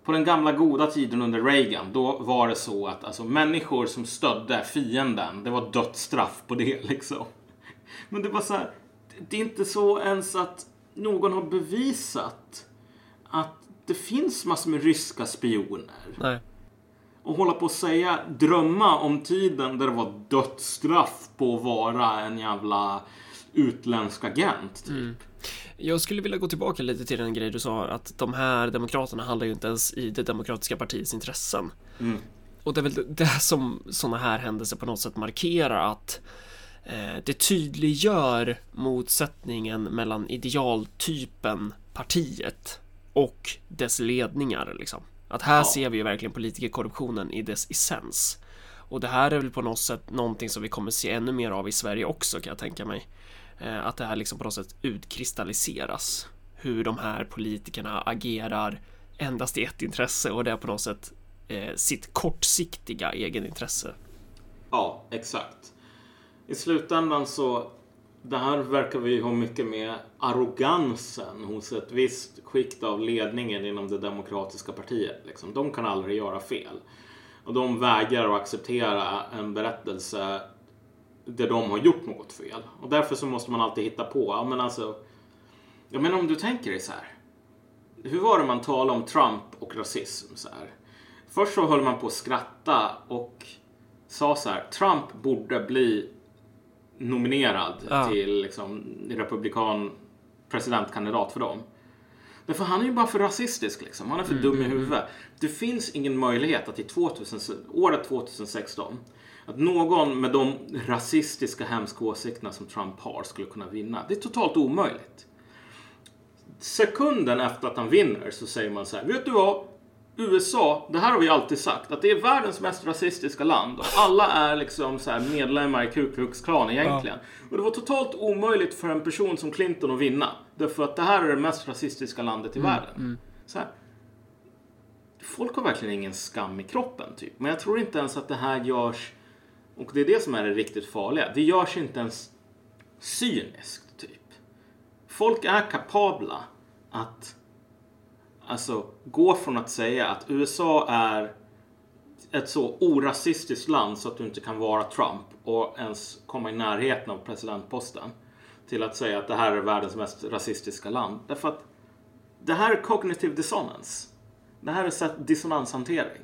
på den gamla goda tiden under Reagan, då var det så att alltså, människor som stödde fienden, det var dödsstraff på det liksom. Men det var så här, det är inte så ens att någon har bevisat att det finns massor med ryska spioner. Nej. Och hålla på och säga, drömma om tiden där det var dödsstraff på att vara en jävla utländsk agent. Typ. Jag skulle vilja gå tillbaka lite till den grej du sa att de här demokraterna handlar ju inte ens i det demokratiska partiets intressen. Och det är väl det som sådana här händelser på något sätt markerar att eh, det tydliggör motsättningen mellan idealtypen partiet och dess ledningar liksom. Att här Ja. ser vi ju verkligen politikerkorruptionen i dess essens. Och det här är väl på något sätt någonting som vi kommer se ännu mer av i Sverige också kan jag tänka mig. Eh, Att det här liksom på något sätt utkristalliseras. Hur de här politikerna agerar endast i ett intresse och det är på något sätt eh, sitt kortsiktiga egenintresse. Ja, exakt. I slutändan så, det här verkar vi ha mycket med arrogansen hos ett visst skikt av ledningen inom det demokratiska partiet. Liksom. De kan aldrig göra fel. Och de vägrar att acceptera en berättelse där de har gjort något fel. Och därför så måste man alltid hitta på, ja men alltså, jag menar om du tänker dig så här. Hur var det man talade om Trump och rasism så här? Först så höll man på att skratta och sa så här, Trump borde bli nominerad Ja. till liksom, republikan presidentkandidat för dem. Därför han är ju bara för rasistisk liksom. Han är för dum i huvudet. Det finns ingen möjlighet att i 2000, året 2016 att någon med de rasistiska hemska åsikterna som Trump har skulle kunna vinna. Det är totalt omöjligt. Sekunden efter att han vinner så säger man så här, vet du vad? USA, det här har vi alltid sagt, att det är världens mest rasistiska land. Och alla är liksom så här medlemmar i Ku Klux Klan egentligen. Och det var totalt omöjligt för en person som Clinton att vinna. Därför att det här är det mest rasistiska landet i världen. Så här. Folk har verkligen ingen skam i kroppen, typ. Men jag tror inte ens att det här görs, och det är det som är det riktigt farliga, det görs inte ens cyniskt, typ. Folk är kapabla att alltså, gå från att säga att USA är ett så orasistiskt land så att du inte kan vara Trump och ens komma i närheten av presidentposten till att säga att det här är världens mest rasistiska land. Därför att det här är cognitive dissonance. Det här är dissonanshantering.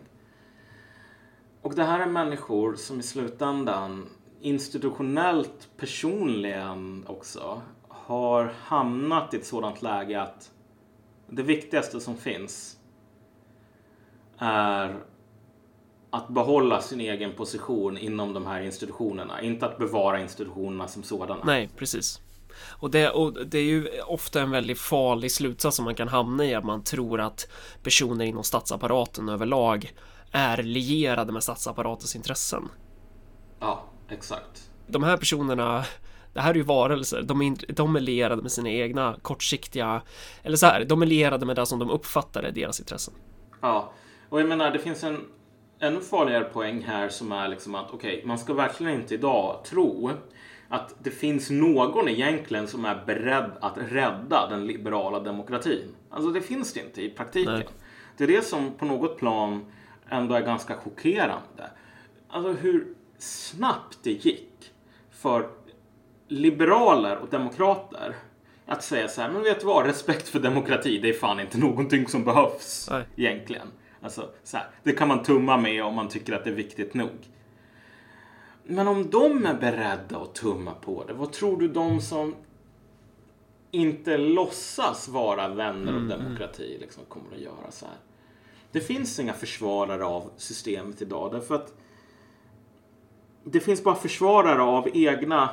Och det här är människor som i slutändan institutionellt personligen också har hamnat i ett sådant läge att det viktigaste som finns är att behålla sin egen position inom de här institutionerna. Inte att bevara institutionerna som sådana. Nej, precis. Och det, och det är ju ofta en väldigt farlig slutsats som man kan hamna i att man tror att personer inom statsapparaten överlag är lierade med statsapparatens intressen. Ja, exakt. De här personerna, det här är ju varelser, de är, de är lierade med sina egna kortsiktiga, eller så här, de är lierade med det som de uppfattar är deras intressen. Ja, och jag menar det finns en ännu farligare poäng här som är liksom att okej, man ska verkligen inte idag tro att det finns någon egentligen som är beredd att rädda den liberala demokratin. Alltså det finns det inte i praktiken. Nej. Det är det som på något plan ändå är ganska chockerande. Alltså hur snabbt det gick för liberaler och demokrater att säga så här, men vet du vad, respekt för demokrati, det är fan inte någonting som behövs Nej. egentligen. Alltså, så här, det kan man tumma med om man tycker att det är viktigt nog. Men om de är beredda att tumma på det, vad tror du de som inte låtsas vara vänner av demokrati liksom kommer att göra så här? Det finns inga försvarare av systemet idag därför att det finns bara försvarare av egna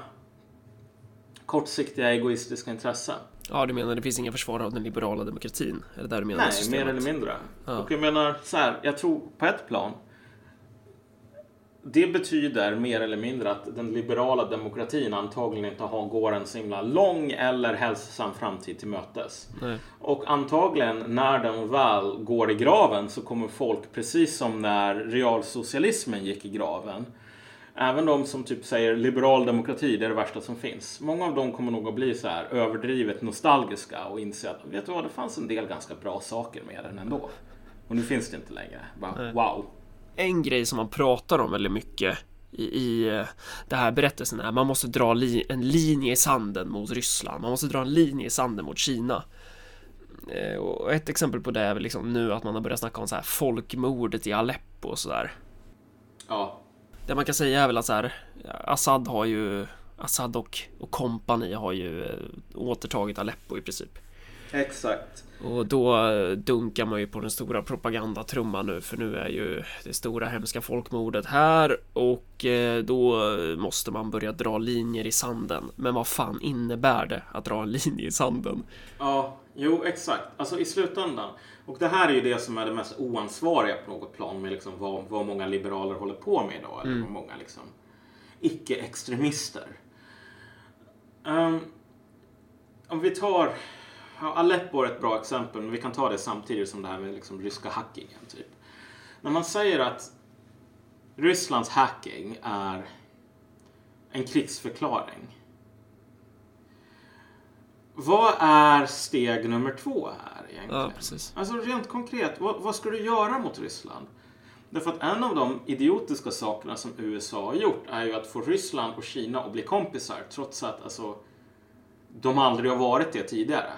kortsiktiga egoistiska intressen. Ja, du menar det finns inga försvar av den liberala demokratin? Är det där du menar? Nej, systemet? mer eller mindre. Ja. Och jag menar så här, jag tror på ett plan. Det betyder mer eller mindre att den liberala demokratin antagligen inte har, går en så himla lång eller hälsosam framtid till mötes. Nej. Och antagligen när den väl går i graven så kommer folk, precis som när realsocialismen gick i graven, Även de som typ säger liberal demokrati, det är det värsta som finns. Många av dem kommer nog att bli så här överdrivet nostalgiska och inse att vet du vad, det fanns en del ganska bra saker med den ändå. Och nu finns det inte längre. Bara, wow. en grej som man pratar om väldigt mycket i, i eh, det här berättelsen är man måste dra li, en linje i sanden mot Ryssland. Man måste dra en linje i sanden mot Kina. Eh, Och ett exempel på det är väl liksom nu att man har börjat snacka om så här folkmordet i Aleppo och sådär. Ja, Det man kan säga är väl att så här Assad har ju Assad och, och kompani har ju eh, återtagit Aleppo i princip. exakt. Och då eh, dunkar man ju på den stora propagandatrumman nu för nu är ju det stora hemska folkmordet här och eh, då måste man börja dra linjer i sanden. Men vad fan innebär det att dra en linje i sanden? Ja, jo exakt. Alltså i slutändan. Och det här är ju det som är det mest oansvariga på något plan med liksom vad, vad många liberaler håller på med idag. Eller vad många liksom icke-extremister. Ehm, om vi tar Aleppo är ett bra exempel, men vi kan ta det samtidigt som det här med liksom ryska hackingen. Typ. När man säger att Rysslands hacking är en krigsförklaring vad är steg nummer två här egentligen? Ja, precis. Alltså rent konkret, vad, vad ska du göra mot Ryssland? Därför att en av de idiotiska sakerna som USA har gjort är ju att få Ryssland och Kina att bli kompisar trots att alltså, de aldrig har varit det tidigare.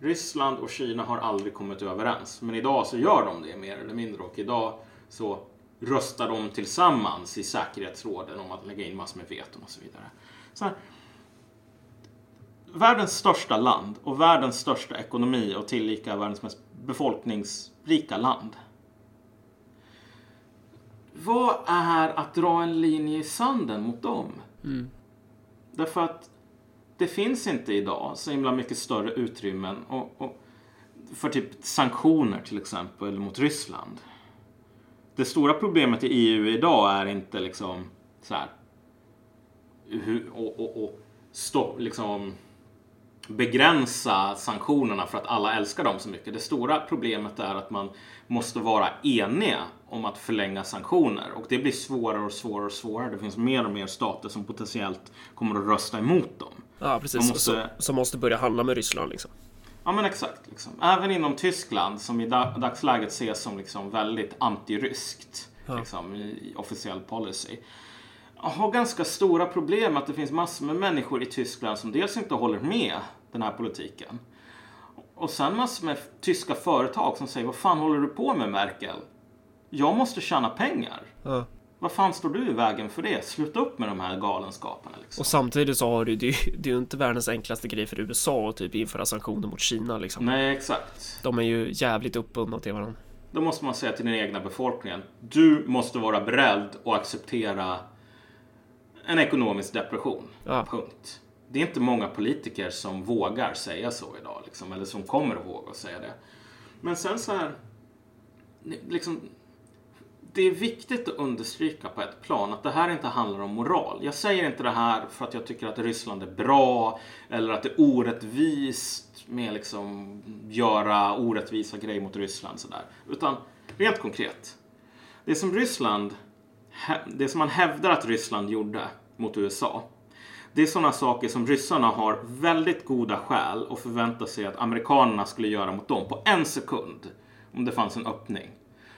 Ryssland och Kina har aldrig kommit överens. Men idag så gör de det mer eller mindre och idag så röstar de tillsammans i säkerhetsråden om att lägga in massor med veton och så vidare. Så här, världens största land och världens största ekonomi och tillika världens mest befolkningsrika land. Vad är att dra en linje i sanden mot dem? Därför att det finns inte idag så himla mycket större utrymmen och, och för typ sanktioner till exempel mot Ryssland. Det stora problemet i EU idag är inte liksom så här. Hur, och, och, och stopp, liksom begränsa sanktionerna för att alla älskar dem så mycket. Det stora problemet är att man måste vara eniga om att förlänga sanktioner och det blir svårare och svårare och svårare. Det finns mer och mer stater som potentiellt kommer att rösta emot dem. Ja, precis. Måste- Som, måste börja handla med Ryssland liksom. Ja men exakt. Liksom. Även inom Tyskland som i da- dagsläget ses som liksom väldigt antiryskt liksom, i, i officiell policy. Har ganska stora problem att det finns massor med människor i Tyskland som dels inte håller med den här politiken. Och sen massor med tyska företag som säger vad fan håller du på med Merkel? Jag måste tjäna pengar. Ja. Vad fan står du i vägen för det? Sluta upp med de här galenskaperna. Liksom. Och samtidigt så har du det, det är ju inte världens enklaste grej för USA att typ införa sanktioner mot Kina liksom. Nej, exakt. De är ju jävligt uppbundna till varandra. Då måste man säga till den egna befolkningen. Du måste vara beredd att acceptera en ekonomisk depression. Ja. Punkt. Det är inte många politiker som vågar säga så idag. Liksom, eller som kommer att våga säga det. Men sen så här. Liksom, det är viktigt att understryka på ett plan att det här inte handlar om moral. Jag säger inte det här för att jag tycker att Ryssland är bra eller att det är orättvist med liksom göra orättvisa grejer mot Ryssland sådär. Utan rent konkret. Det som Ryssland, det som man hävdar att Ryssland gjorde mot USA. Det är sådana saker som ryssarna har väldigt goda skäl att förvänta sig att amerikanerna skulle göra mot dem på en sekund. Om det fanns en öppning.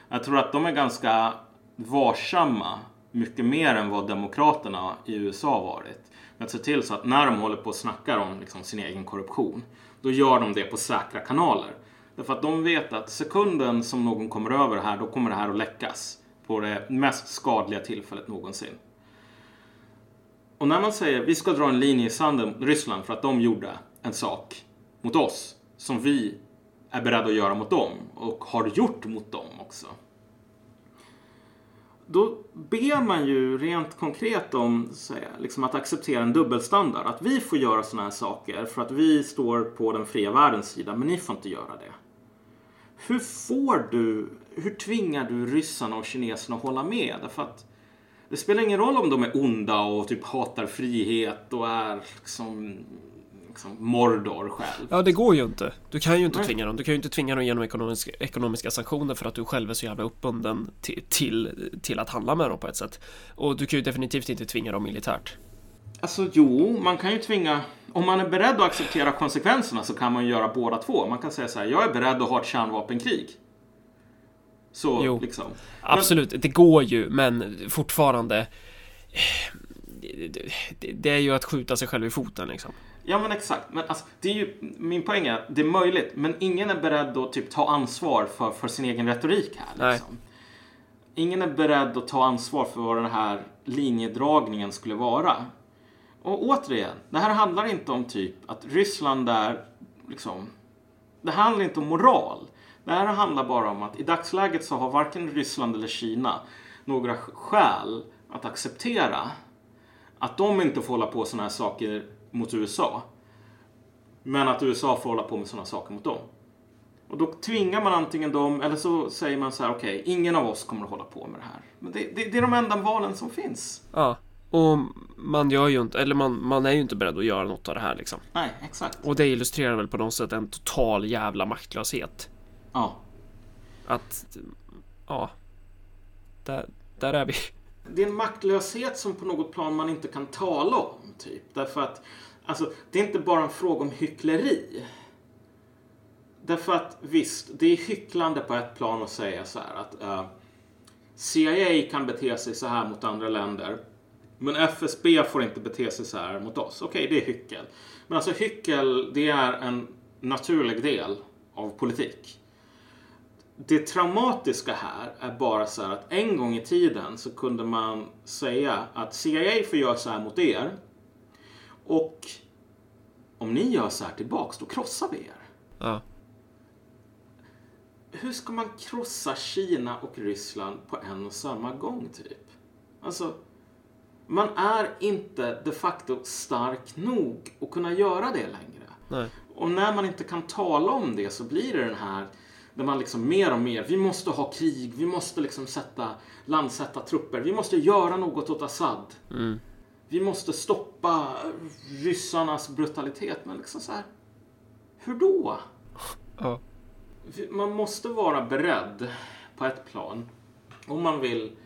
Jag tror att de är ganska varsamma, mycket mer än vad demokraterna i USA har varit. Med att se till så att när de håller på och snackar om liksom, sin egen korruption, då gör de det på säkra kanaler. Därför att de vet att sekunden som någon kommer över här, då kommer det här att läckas på det mest skadliga tillfället någonsin. Och när man säger vi ska dra en linje i sanden mot Ryssland för att de gjorde en sak mot oss som vi är beredda att göra mot dem och har gjort mot dem också. Då ber man ju rent konkret om säga, liksom att acceptera en dubbelstandard. Att vi får göra sådana här saker för att vi står på den fria världens sida, men ni får inte göra det. Hur får du, hur tvingar du ryssarna och kineserna att hålla med? Därför att det spelar ingen roll om de är onda och typ hatar frihet och är liksom, liksom Mordor själv. Ja, det går ju inte. Du kan ju inte Nej. tvinga dem. Du kan ju inte tvinga dem genom ekonomiska, ekonomiska sanktioner för att du själv är så jävla uppbunden till, till, till att handla med dem på ett sätt. Och du kan ju definitivt inte tvinga dem militärt. Alltså jo, man kan ju tvinga... Om man är beredd att acceptera konsekvenserna så kan man ju göra båda två. Man kan säga så här, jag är beredd att ha ett kärnvapenkrig. Så liksom. Absolut, det går ju, men fortfarande. Det, är ju att skjuta sig själv i foten liksom. Ja men exakt. Men alltså, det är ju, min poäng är, det är möjligt. Men ingen är beredd att typ ta ansvar för, för sin egen retorik här. Liksom. Ingen är beredd att ta ansvar för vad den här linjedragningen skulle vara. Och återigen, det här handlar inte om typ att Ryssland är liksom... Det handlar inte om moral. Det här handlar bara om att i dagsläget så har varken Ryssland eller Kina några skäl att acceptera att de inte får hålla på med sådana här saker mot USA. Men att USA får hålla på med sådana saker mot dem. Och då tvingar man antingen dem eller så säger man så här: okej, ingen av oss kommer att hålla på med det här. Men det, det, det är de enda valen som finns. Ja, och man gör ju inte, eller man, man är ju inte beredd att göra något av det här liksom. Nej, exakt. Och det illustrerar väl på något sätt en total jävla maktlöshet. Ja. Att, ja, där, där är vi. Det är en maktlöshet som på något plan man inte kan tala om. Typ. Därför att alltså, det är inte bara en fråga om hyckleri. Därför att visst, det är hycklande på ett plan att säga så här att eh, CIA kan bete sig så här mot andra länder. Men FSB får inte bete sig så här mot oss. Okej, det är hyckel. Men alltså hyckel, det är en naturlig del av politik. Det traumatiska här är bara så här att en gång i tiden så kunde man säga att CIA får göra så här mot er. Och om ni gör så här tillbaks, då krossar vi er. Ja. Hur ska man krossa Kina och Ryssland på en och samma gång, typ? Alltså, man är inte de facto stark nog att kunna göra det längre. Nej. Och när man inte kan tala om det så blir det den här där man liksom mer och mer, vi måste ha krig, vi måste liksom sätta, landsätta trupper, vi måste göra något åt Assad. Vi måste stoppa ryssarnas brutalitet. Men liksom så här, hur då? Ja. Man måste vara beredd på ett plan. Om man vill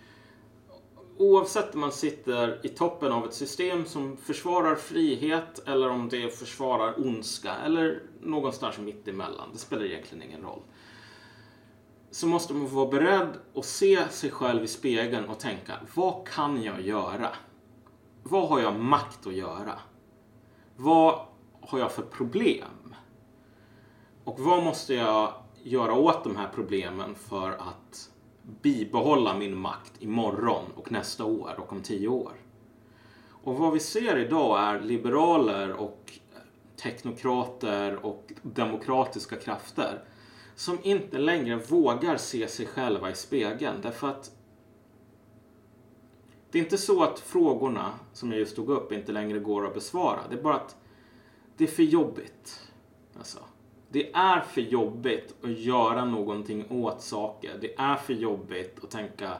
Oavsett om man sitter i toppen av ett system som försvarar frihet eller om det försvarar ondska eller någonstans mitt emellan. Det spelar egentligen ingen roll. Så måste man vara beredd att se sig själv i spegeln och tänka, vad kan jag göra? Vad har jag makt att göra? Vad har jag för problem? Och vad måste jag göra åt de här problemen för att bibehålla min makt imorgon och nästa år och om tio år? Och vad vi ser idag är liberaler och teknokrater och demokratiska krafter som inte längre vågar se sig själva i spegeln därför att det är inte så att frågorna som jag just tog upp inte längre går att besvara. Det är bara att det är för jobbigt. Alltså, det är för jobbigt att göra någonting åt saker. Det är för jobbigt att tänka,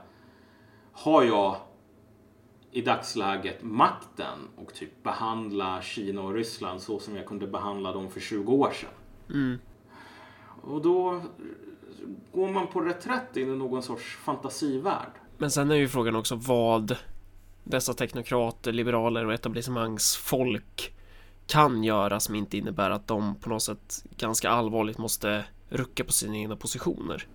har jag i dagsläget makten och typ behandla Kina och Ryssland så som jag kunde behandla dem för 20 år sedan? Mm. Och då går man på reträtt in i någon sorts fantasivärld. Men sen är ju frågan också vad dessa teknokrater, liberaler och etablissemangsfolk kan göra som inte innebär att de på något sätt ganska allvarligt måste rucka på sina egna positioner.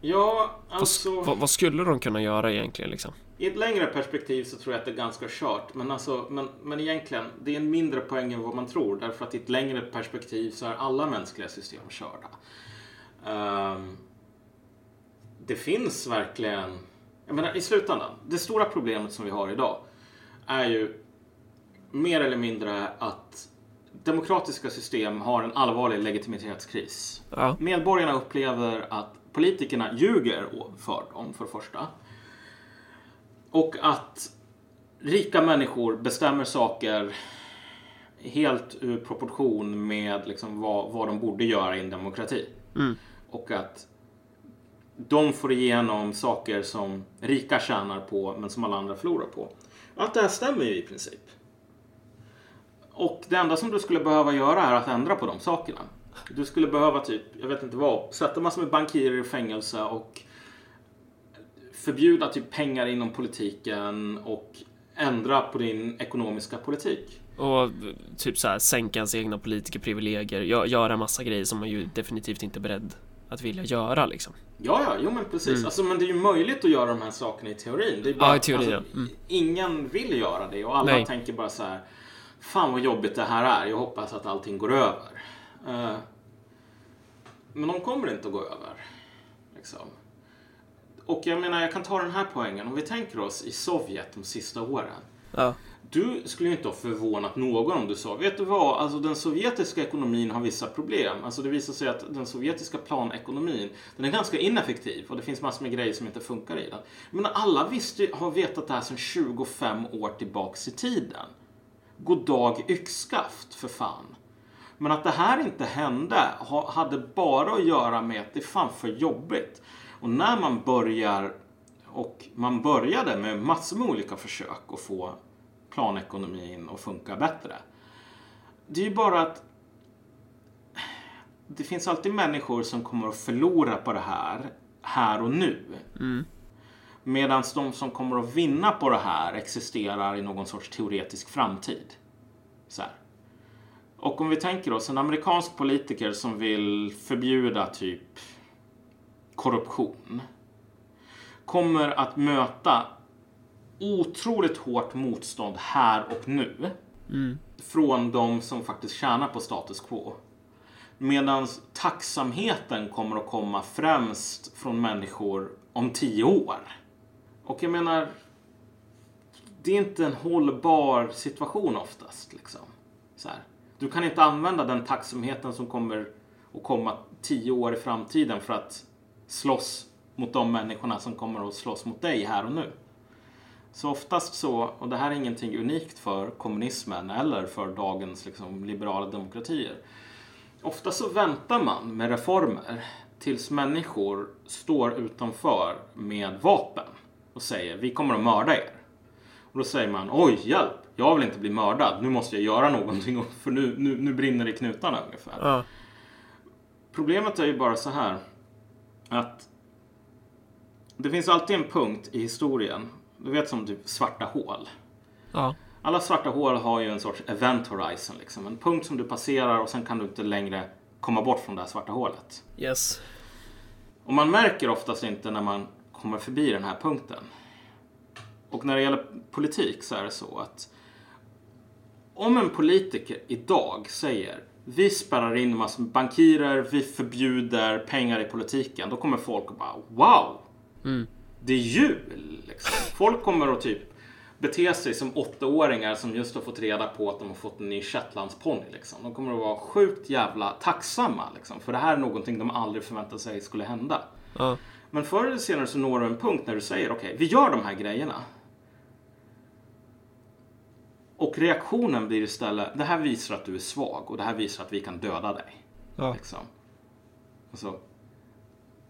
Ja, Vad, alltså... vad, vad skulle de kunna göra egentligen liksom? I ett längre perspektiv så tror jag att det är ganska kört. Men, alltså, men, men egentligen, det är en mindre poäng än vad man tror. Därför att i ett längre perspektiv så är alla mänskliga system körda. Ehm, det finns verkligen... Jag menar, i slutändan, det stora problemet som vi har idag är ju mer eller mindre att demokratiska system har en allvarlig legitimitetskris. Ja, Medborgarna upplever att politikerna ljuger för dem, för första. Och att rika människor bestämmer saker helt ur proportion med liksom vad, vad de borde göra i en demokrati. Och att de får igenom saker som rika tjänar på men som alla andra förlorar på. Allt det här stämmer ju i princip. Och det enda som du skulle behöva göra är att ändra på de sakerna. Du skulle behöva typ, jag vet inte vad, sätta massor med bankirer i fängelse och förbjuda typ pengar inom politiken och ändra på din ekonomiska politik. och typ så här sänka ens egna politikerprivilegier, gö- göra massa grejer som man ju definitivt inte är beredd att vilja göra liksom. Ja, ja, jo men precis. Alltså, men det är ju möjligt att göra de här sakerna i teorin. Det är bara, Ja, i teorin, alltså, ja. Mm. Ingen vill göra det och alla Nej. tänker bara så här. Fan vad jobbigt det här är. Jag hoppas att allting går över. Eh, men de kommer inte att gå över. Liksom. Och jag menar, jag kan ta den här poängen. Om vi tänker oss i Sovjet de sista åren. Ja, Du skulle ju inte ha förvånat någon om du sa, vet du vad, alltså den sovjetiska ekonomin har vissa problem. Alltså det visar sig att den sovjetiska planekonomin, den är ganska ineffektiv och det finns massor med grejer som inte funkar i den. Men alla visste, har vetat det här sedan 25 år tillbaks i tiden. God dag yxskaft, för fan. Men att det här inte hände ha- hade bara att göra med att det är fan för jobbigt. Och när man börjar, och man började med massor med olika försök att få planekonomin att funka bättre. Det är ju bara att det finns alltid människor som kommer att förlora på det här, här och nu. Medan de som kommer att vinna på det här existerar i någon sorts teoretisk framtid. Så här. Och om vi tänker oss en amerikansk politiker som vill förbjuda typ korruption kommer att möta otroligt hårt motstånd här och nu från de som faktiskt tjänar på status quo. Medan tacksamheten kommer att komma främst från människor om tio år. Och jag menar, det är inte en hållbar situation oftast. Liksom. Så här. Du kan inte använda den tacksamheten som kommer att komma tio år i framtiden för att slåss mot de människorna som kommer att slåss mot dig här och nu. Så oftast så, och det här är ingenting unikt för kommunismen eller för dagens liksom, liberala demokratier. Ofta så väntar man med reformer tills människor står utanför med vapen och säger vi kommer att mörda er. Och då säger man oj hjälp, jag vill inte bli mördad, nu måste jag göra någonting för nu, nu, nu brinner det i knutarna ungefär. Ja. Problemet är ju bara så här att det finns alltid en punkt i historien, du vet som typ svarta hål. Ja. Alla svarta hål har ju en sorts event horizon, liksom. en punkt som du passerar och sen kan du inte längre komma bort från det här svarta hålet. Yes. Och man märker oftast inte när man kommer förbi den här punkten. Och när det gäller politik så är det så att om en politiker idag säger vi spärrar in massa bankirer, vi förbjuder pengar i politiken. Då kommer folk att bara wow! Det är jul! Liksom. Folk kommer att typ bete sig som åttaåringar som just har fått reda på att de har fått en ny shetlandsponny. Liksom. De kommer att vara sjukt jävla tacksamma. Liksom, för det här är någonting de aldrig förväntade sig skulle hända. Ja. Men förr eller senare så når du en punkt när du säger okej, vi gör de här grejerna. Och reaktionen blir istället, det här visar att du är svag och det här visar att vi kan döda dig. Ja. Liksom. Alltså,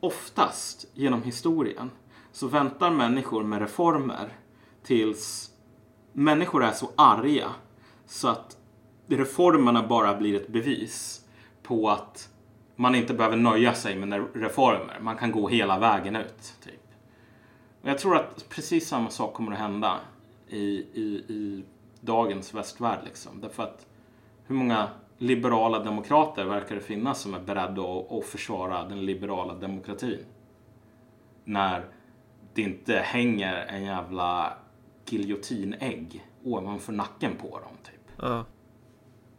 oftast genom historien så väntar människor med reformer tills människor är så arga så att reformerna bara blir ett bevis på att man inte behöver nöja sig med reformer. Man kan gå hela vägen ut. Typ. Och jag tror att precis samma sak kommer att hända i, i, i dagens västvärld. Liksom. Därför att hur många liberala demokrater verkar det finnas som är beredda att, att försvara den liberala demokratin? När det inte hänger en jävla giljotinägg ovanför nacken på dem. Typ. Ja.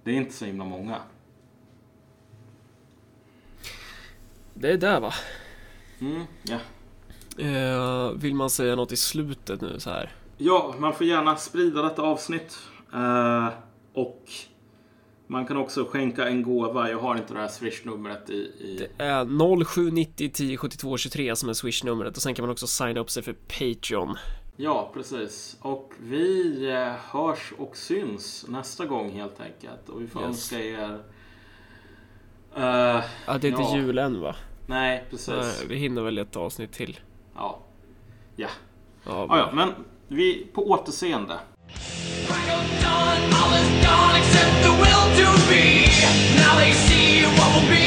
Det är inte så himla många. Det är där va? Mm, ja. Eh, vill man säga något i slutet nu så här? Ja, man får gärna sprida detta avsnitt. Eh, och man kan också skänka en gåva. Jag har inte det här swishnumret i... i... Det är 0790 10 72 23 som är swishnumret och sen kan man också signa upp sig för Patreon. Ja, precis. Och vi eh, hörs och syns nästa gång helt enkelt. Och vi får Yes. önska er... eh, Ja, det är inte Ja. jul än va? nej, precis. Nej, vi hinner väl ett avsnitt till. Ja. Ja. Ja, Ja, ja, men vi på återseende. All is gone except the will to be. Now they see what will be.